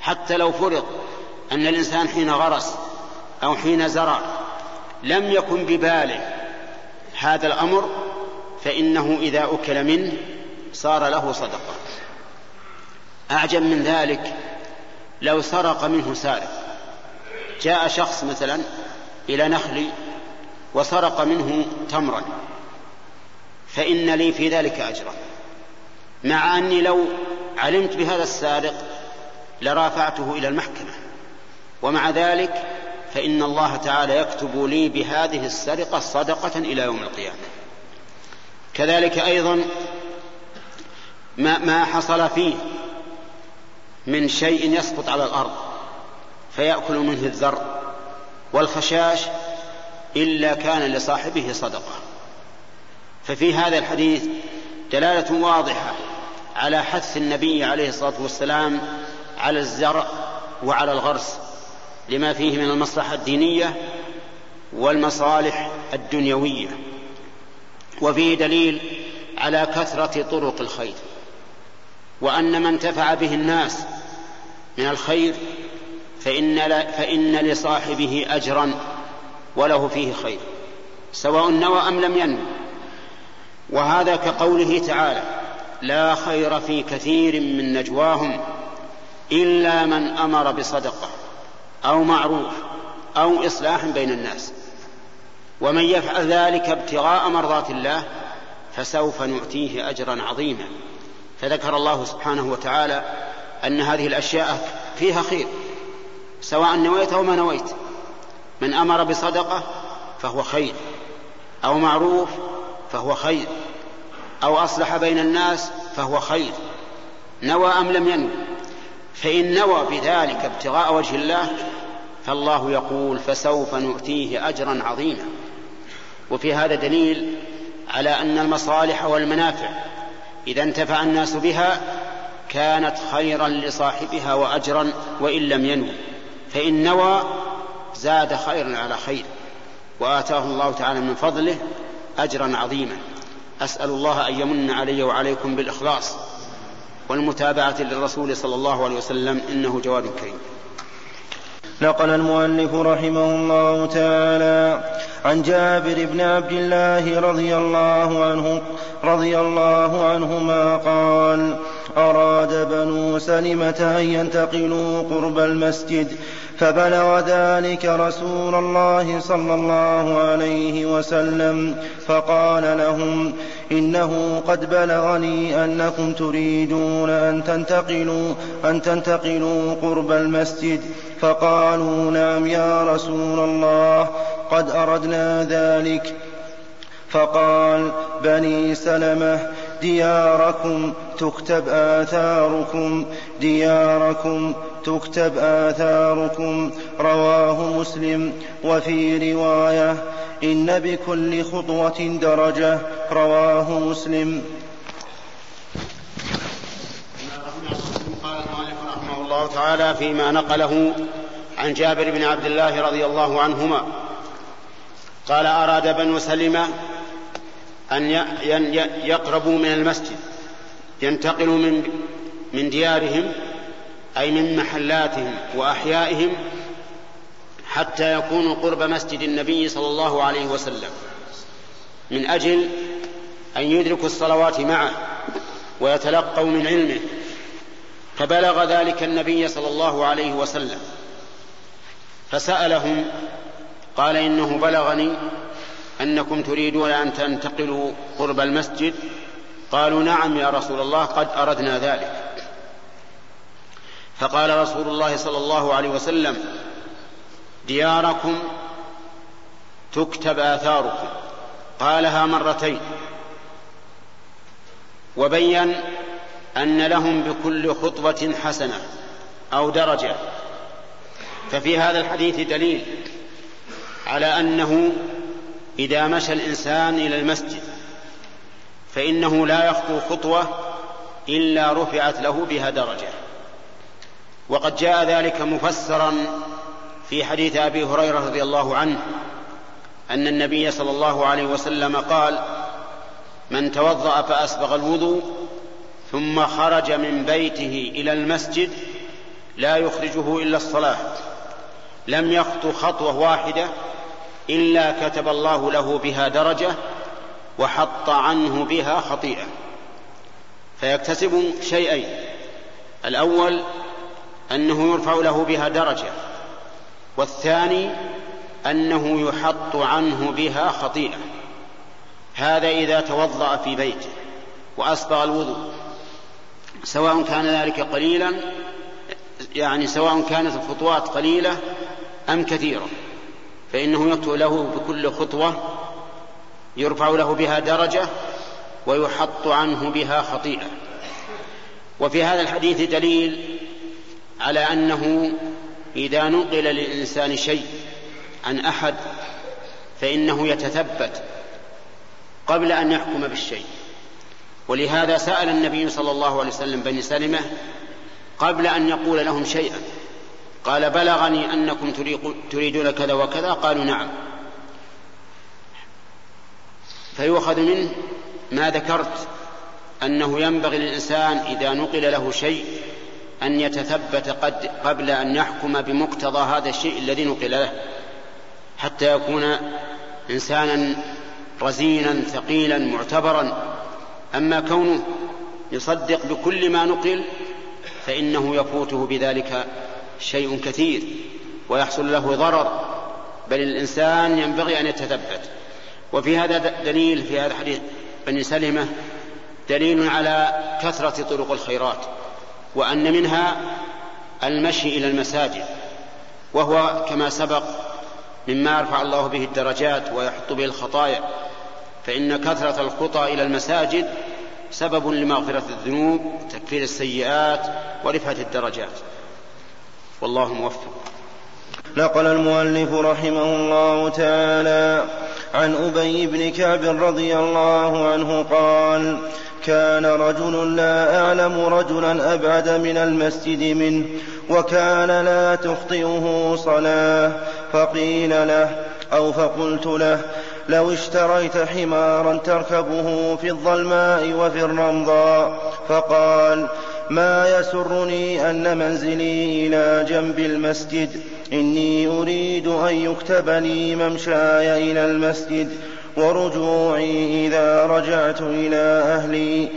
حتى لو فرض أن الإنسان حين غرس أو حين زرع لم يكن بباله هذا الأمر فإنه إذا أكل منه صار له صدقة. أعجب من ذلك لو سرق منه سارق. جاء شخص مثلا إلى نخلي وسرق منه تمرا. فإن لي في ذلك أجرا. مع أني لو علمت بهذا السارق لرافعته إلى المحكمة. ومع ذلك فإن الله تعالى يكتب لي بهذه السرقة صدقة إلى يوم القيامة. كذلك أيضا ما, ما حصل فيه من شيء يسقط على الأرض فيأكل منه الذر والخشاش إلا كان لصاحبه صدقة. ففي هذا الحديث دلالة واضحة على حث النبي عليه الصلاة والسلام على الزرع وعلى الغرس لما فيه من المصلحة الدينية والمصالح الدنيوية. وفيه دليل على كثرة طرق الخير وأن من انتفع به الناس من الخير فإن, فإن لصاحبه أجرا وله فيه خير سواء نوى أم لم ينوي وهذا كقوله تعالى لا خير في كثير من نجواهم إلا من أمر بصدقة أو معروف أو إصلاح بين الناس ومن يفعل ذلك ابتغاء مرضات الله فسوف نؤتيه أجرا عظيما. فذكر الله سبحانه وتعالى أن هذه الأشياء فيها خير سواء نويت أو ما نويت. من أمر بصدقة فهو خير أو معروف فهو خير أو أصلح بين الناس فهو خير. نوى أم لم ينوي فإن نوى بذلك ابتغاء وجه الله فالله يقول فسوف نؤتيه أجرا عظيما. وفي هذا دليل على أن المصالح والمنافع إذا انتفع الناس بها كانت خيرا لصاحبها وأجرا وإن لم ينوي فإن نوى زاد خيرا على خير وآتاه الله تعالى من فضله أجرا عظيما. أسأل الله أن يمن علي وعليكم بالإخلاص والمتابعة للرسول صلى الله عليه وسلم إنه جواد كريم. نقل المؤلف رحمه الله تعالى عن جابر بن عبد الله رضي الله عنه رضي الله عنهما قال أراد بنو سلمة أن ينتقلوا قرب المسجد فبلغ ذلك رسول الله صلى الله عليه وسلم فقال لهم إنه قد بلغني أنكم تريدون أن تنتقلوا أن تنتقلوا قرب المسجد. فقالوا نعم يا رسول الله قد أردنا ذلك. فقال بني سلمة دياركم تكتب آثاركم دياركم تكتب آثاركم. رواه مسلم. وفي رواية إن بكل خطوة درجة. رواه مسلم. قال المؤلف رحمه الله تعالى فيما نقله عن جابر بن عبد الله رضي الله عنهما قال أراد بنو سلمة أن يقربوا من المسجد ينتقلوا من من ديارهم أي من محلاتهم وأحيائهم حتى يكونوا قرب مسجد النبي صلى الله عليه وسلم. من أجل أن يدركوا الصلوات معه ويتلقوا من علمه. فبلغ ذلك النبي صلى الله عليه وسلم. فسألهم قال إنه بلغني أنكم تريدون أن تنتقلوا قرب المسجد. قالوا نعم يا رسول الله قد أردنا ذلك. فقال رسول الله صلى الله عليه وسلم دياركم تكتب آثاركم. قالها مرتين. وبين أن لهم بكل خطوة حسنة أو درجة. ففي هذا الحديث دليل على أنه إذا مشى الإنسان إلى المسجد فإنه لا يخطو خطوة إلا رفعت له بها درجة. وقد جاء ذلك مفسرا في حديث أبي هريرة رضي الله عنه أن النبي صلى الله عليه وسلم قال من توضأ فأسبغ الوضوء ثم خرج من بيته إلى المسجد لا يخرجه إلا الصلاة لم يخطو خطوة واحدة إلا كتب الله له بها درجة وحط عنه بها خطيئة. فيكتسب شيئين الأول أنه يرفع له بها درجة والثاني أنه يحط عنه بها خطيئة. هذا إذا توضأ في بيته وأسبغ الوضوء سواء كان ذلك قليلا يعني سواء كانت الخطوات قليلة أم كثيرة فإنه يكتب له بكل خطوة يرفع له بها درجة ويحط عنه بها خطيئة. وفي هذا الحديث دليل على أنه إذا نقل للإنسان شيء عن أحد فإنه يتثبت قبل أن يحكم بالشيء. ولهذا سأل النبي صلى الله عليه وسلم بني سلمة قبل أن يقول لهم شيئا. قال بلغني أنكم تريدون كذا وكذا. قالوا نعم. فيؤخذ منه ما ذكرت أنه ينبغي للإنسان إذا نقل له شيء أن يتثبت قد قبل أن يحكم بمقتضى هذا الشيء الذي نقل له حتى يكون إنسانا رزينا ثقيلا معتبرا. أما كونه يصدق بكل ما نقل فإنه يفوته بذلك شيء كثير ويحصل له ضرر. بل الإنسان ينبغي أن يتثبت. وفي هذا دليل في هذا الحديث بني سلمة دليل على كثرة طرق الخيرات. وأن منها المشي إلى المساجد وهو كما سبق مما يرفع الله به الدرجات ويحط به الخطايا فإن كثرة الخطى إلى المساجد سبب لمغفرة الذنوب تكفير السيئات ورفعة الدرجات. والله موفق. نقل المؤلف رحمه الله تعالى عن أبي بن كعب رضي الله عنه قال كان رجل لا أعلم رجلا أبعد من المسجد منه وكان لا تخطئه صلاة فقيل له أو فقلت له لو اشتريت حمارا تركبه في الظلماء وفي الرمضاء. فقال ما يسرني أن منزلي إلى جنب المسجد. إني أريد أن يكتب لي ممشاي إلى المسجد ورجوعي إذا رجعت إلى أهلي.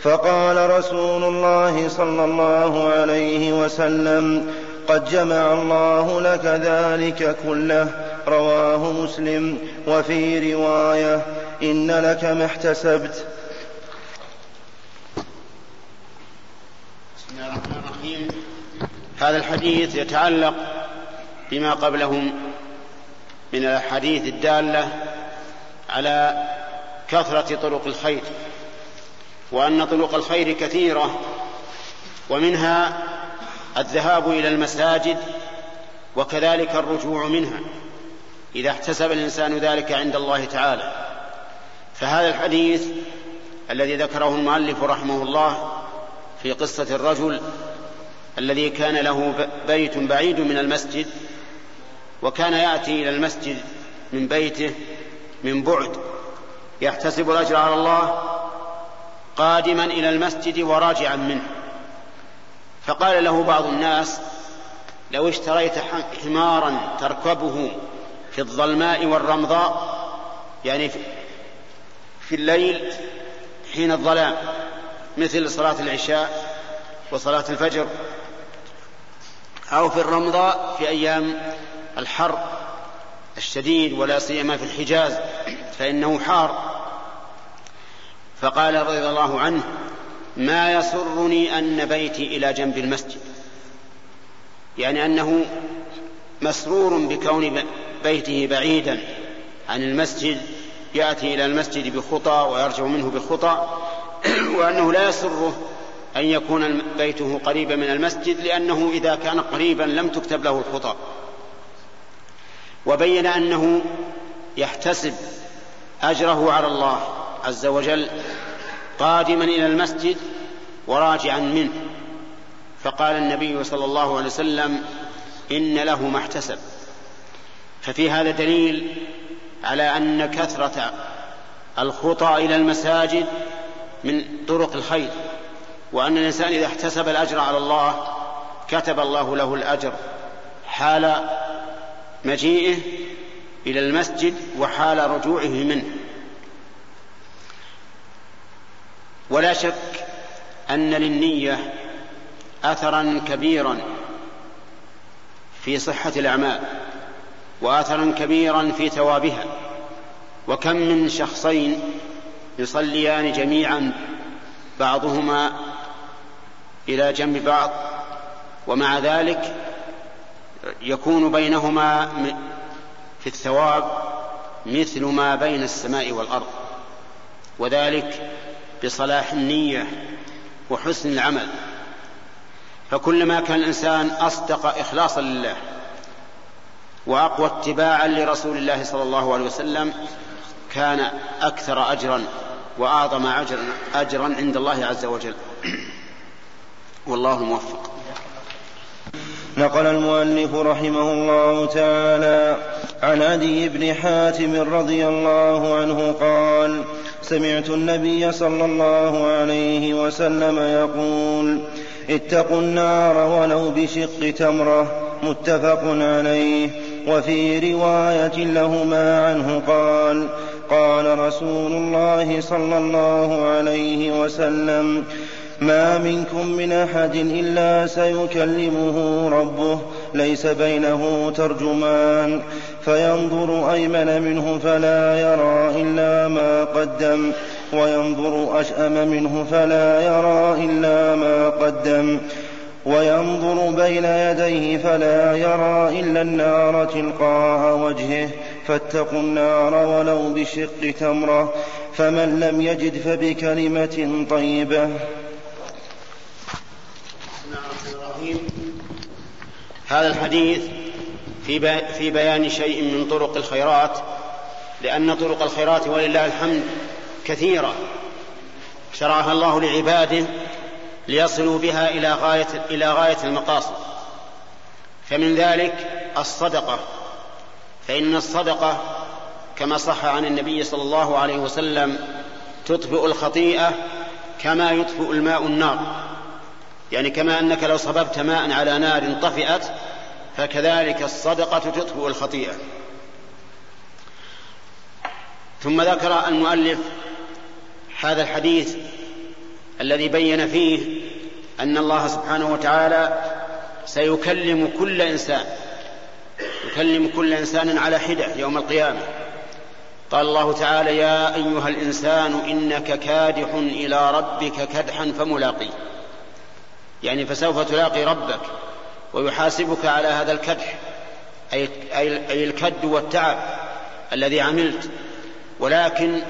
فقال رسول الله صلى الله عليه وسلم قد جمع الله لك ذلك كله رواه مسلم وفي رواية إن لك ما احتسبت. بسم الله الرحمن الرحيم. هذا الحديث يتعلق بما قبله من الأحاديث الدالة على كثرة طرق الخير وأن طرق الخير كثيرة ومنها الذهاب إلى المساجد وكذلك الرجوع منها إذا احتسب الإنسان ذلك عند الله تعالى. فهذا الحديث الذي ذكره المؤلف رحمه الله في قصة الرجل الذي كان له بيت بعيد من المسجد وكان يأتي إلى المسجد من بيته من بعد يحتسب الأجر على الله قادما إلى المسجد وراجعا منه. فقال له بعض الناس لو اشتريت حمارا تركبه في الظلماء والرمضاء يعني في الليل حين الظلام مثل صلاة العشاء وصلاة الفجر أو في الرمضاء في أيام الحر الشديد ولا سيما في الحجاز فإنه حار. فقال رضي الله عنه ما يسرني أن بيتي إلى جنب المسجد. يعني أنه مسرور بكون بيته بعيدا عن المسجد يأتي إلى المسجد بخطى ويرجع منه بخطى وأنه لا يسره أن يكون بيته قريبا من المسجد لأنه إذا كان قريبا لم تكتب له الخطى. وبين أنه يحتسب أجره على الله عز وجل قادما إلى المسجد وراجعا منه. فقال النبي صلى الله عليه وسلم إن له ما احتسب. ففي هذا دليل على أن كثرة الخطى إلى المساجد من طرق الخير وأن الإنسان إذا احتسب الأجر على الله كتب الله له الأجر حال مجيئه إلى المسجد وحال رجوعه منه. ولا شك أن للنية أثرا كبيرا في صحة الأعمال وأثرا كبيرا في ثوابها. وكم من شخصين يصليان جميعا بعضهما إلى جنب بعض ومع ذلك يكون بينهما في الثواب مثل ما بين السماء والأرض وذلك بصلاح النية وحسن العمل. فكلما كان الإنسان أصدق إخلاصا لله وأقوى اتباعا لرسول الله صلى الله عليه وسلم كان أكثر أجرا وأعظم أجرا, أجرا عند الله عز وجل. والله الموفق نقل المؤلف رحمه الله تعالى عن عدي بن حاتم رضي الله عنه قال سمعت النبي صلى الله عليه وسلم يقول اتقوا النار ولو بشق تمرة متفق عليه. وفي رواية لهما عنه قال قال رسول الله صلى الله عليه وسلم ما منكم من أحد إلا سيكلمه ربه ليس بينه ترجمان. فينظر أيمن منه فلا يرى إلا ما قدم وينظر أشأم منه فلا يرى إلا ما قدم. وينظر بين يديه فلا يرى إلا النار تلقاء وجهه فاتقوا النار ولو بشق تمره فمن لم يجد فبكلمة طيبة. هذا الحديث في في بيان شيء من طرق الخيرات لأن طرق الخيرات ولله الحمد كثيرة. شرعها الله لعباده ليصلوا بها إلى غاية إلى غاية المقاصد. فمن ذلك الصدقة. فإن الصدقة كما صح عن النبي صلى الله عليه وسلم تطفئ الخطيئة كما يطفئ الماء النار. يعني كما أنك لو صببت ماء على نار طفئت فكذلك الصدقة تطفئ الخطيئة. ثم ذكر المؤلف هذا الحديث الذي بين فيه أن الله سبحانه وتعالى سيكلم كل إنسان يكلم كل إنسان على حدة يوم القيامة. قال الله تعالى يا أيها الإنسان إنك كادح إلى ربك كدحا فملاقيه. يعني فسوف تلاقي ربك ويحاسبك على هذا الكدح أي, أي الكد والتعب الذي عملت. ولكن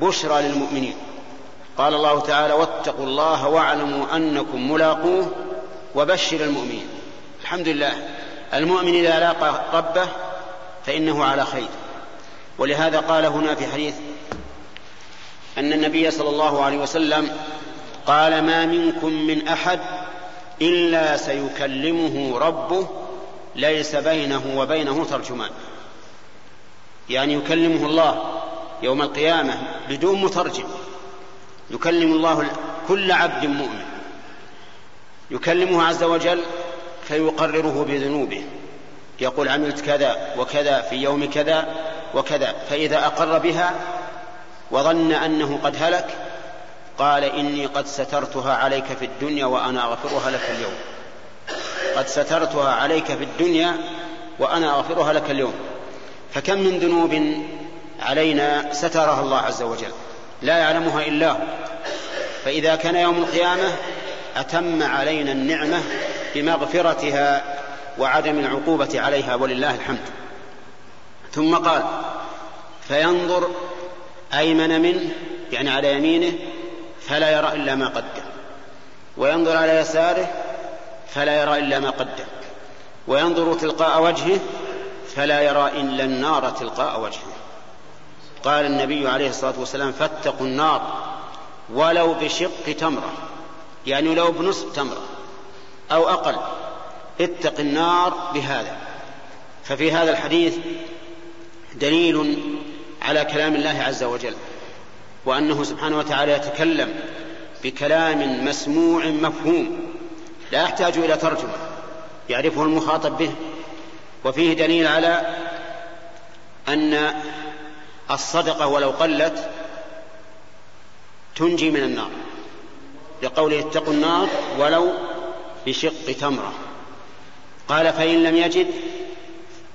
بشرى للمؤمنين. قال الله تعالى واتقوا الله واعلموا أنكم ملاقوه وبشر المؤمنين. الحمد لله. المؤمن إذا لاقى ربه فإنه على خير. ولهذا قال هنا في حديث أن النبي صلى الله عليه وسلم قال ما منكم من أحد إلا سيكلمه ربه ليس بينه وبينه ترجمان. يعني يكلمه الله يوم القيامة بدون مترجم. يكلم الله كل عبد مؤمن. يكلمه عز وجل فيقرره بذنوبه. يقول عملت كذا وكذا في يوم كذا وكذا. فإذا أقر بها وظن أنه قد هلك قال إني قد سترتها عليك في الدنيا وأنا أغفرها لك اليوم. قد سترتها عليك في الدنيا وأنا أغفرها لك اليوم. فكم من ذنوب علينا سترها الله عز وجل. لا يعلمها إلا هو. فإذا كان يوم القيامة أتم علينا النعمة بمغفرتها وعدم العقوبة عليها ولله الحمد. ثم قال فينظر أيمن منه يعني على يمينه فلا يرى إلا ما قدم. وينظر على يساره فلا يرى إلا ما قدم. وينظر تلقاء وجهه فلا يرى إلا النار تلقاء وجهه. قال النبي عليه الصلاة والسلام فاتقوا النار ولو بشق تمرة. يعني لو بنصف تمرة أو أقل. اتق النار بهذا. ففي هذا الحديث دليل على كلام الله عز وجل. وأنه سبحانه وتعالى يتكلم بكلام مسموع مفهوم لا يحتاج إلى ترجمة يعرفه المخاطب به. وفيه دليل على أن الصدقة ولو قلت تنجي من النار لقوله اتقوا النار ولو بشق تمرة. قال فإن لم يجد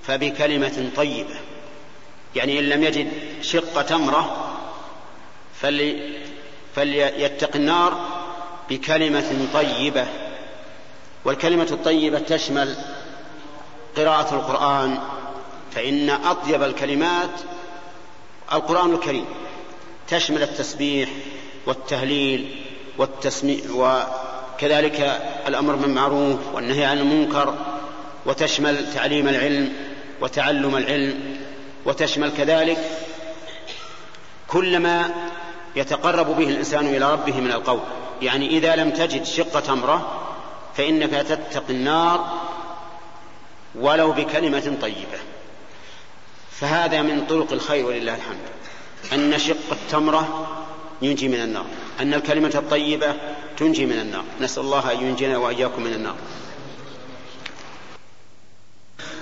فبكلمة طيبة يعني إن لم يجد شق تمرة فلي فليتق النار بكلمة طيبة والكلمة الطيبة تشمل قراءة القرآن فإن أطيب الكلمات القرآن الكريم تشمل التسبيح والتهليل والتسميع وكذلك الأمر بالمعروف والنهي عن المنكر وتشمل تعليم العلم وتعلم العلم وتشمل كذلك كل ما يتقرب به الإنسان إلى ربه من القول. يعني إذا لم تجد شق تمرة فإنك تتقي النار ولو بكلمة طيبة. فهذا من طرق الخير ولله الحمد. أن شق التمرة ينجي من النار. أن الكلمة الطيبة تنجي من النار. نسأل الله أن ينجينا وإياكم من النار.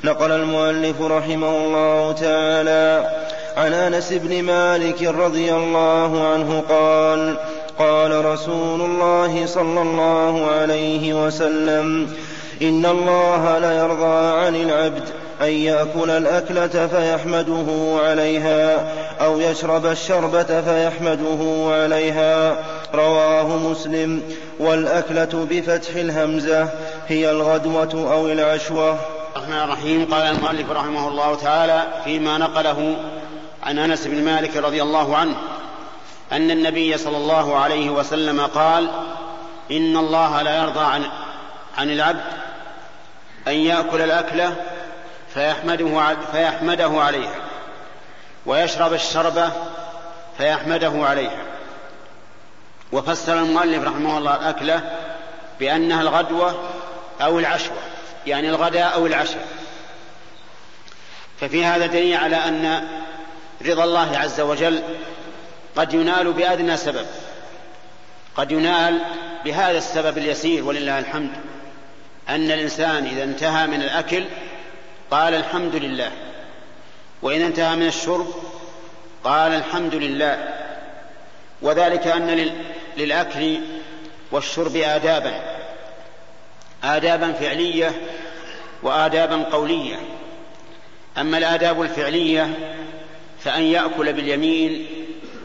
نقل المؤلف رحمه الله تعالى عن أنس بن مالك رضي الله عنه قال قال رسول الله صلى الله عليه وسلم إن الله ليرضى عن العبد أن يأكل الأكلة فيحمده عليها أو يشرب الشربة فيحمده عليها. رواه مسلم. والأكلة بفتح الهمزة هي الغدوة أو العشوة. الرحمن الرحيم. قال المؤلف رحمه الله تعالى فيما نقله عن أنس بن مالك رضي الله عنه أن النبي صلى الله عليه وسلم قال إن الله لا يرضى عن عن العبد أن يأكل الأكلة فيحمده فيحمده عليها ويشرب الشربه فيحمده عليها. وفسر المؤلف رحمه الله الأكلة بأنها الغدوة أو العشوة يعني الغداء أو العشاء. ففي هذا دليل على أن رضا الله عز وجل قد ينال بأدنى سبب قد ينال بهذا السبب اليسير ولله الحمد أن الإنسان إذا انتهى من الأكل قال الحمد لله وإذا انتهى من الشرب قال الحمد لله وذلك أن للأكل والشرب آدابا آدابا فعلية وآدابا قولية. أما الآداب الفعلية فأن يأكل باليمين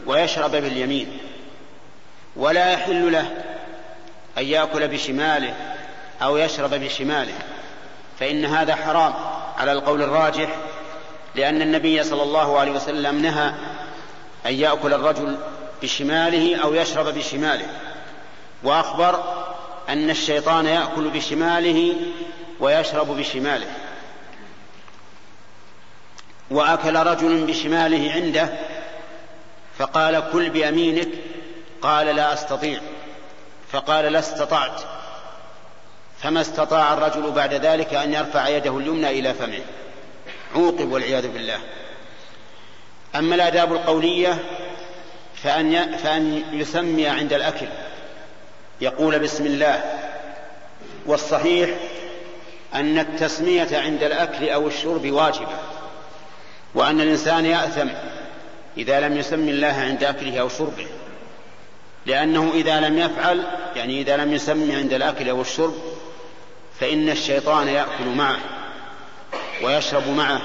ويشرب باليمين ولا يحل له أن يأكل بشماله أو يشرب بشماله فإن هذا حرام على القول الراجح لأن النبي صلى الله عليه وسلم نهى أن يأكل الرجل بشماله أو يشرب بشماله وأخبر أن الشيطان يأكل بشماله ويشرب بشماله. وأكل رجل بشماله عنده فقال كل بيمينك قال لا أستطيع فقال لا استطعت فما استطاع الرجل بعد ذلك أن يرفع يده اليمنى إلى فمه. عوقب والعياذ بالله. أما الآداب القولية فأن فأن يسمي عند الأكل يقول بسم الله. والصحيح أن التسمية عند الأكل أو الشرب واجبة. وأن الإنسان يأثم إذا لم يسمي الله عند أكله أو شربه. لأنه إذا لم يفعل يعني إذا لم يسمي عند الأكل أو الشرب فإن الشيطان يأكل معه ويشرب معه.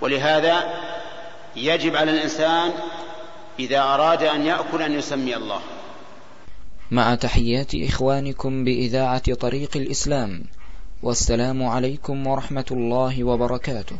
ولهذا يجب على الإنسان إذا أراد أن يأكل أن يسمي الله. مع تحيات إخوانكم بإذاعة طريق الإسلام والسلام عليكم ورحمة الله وبركاته.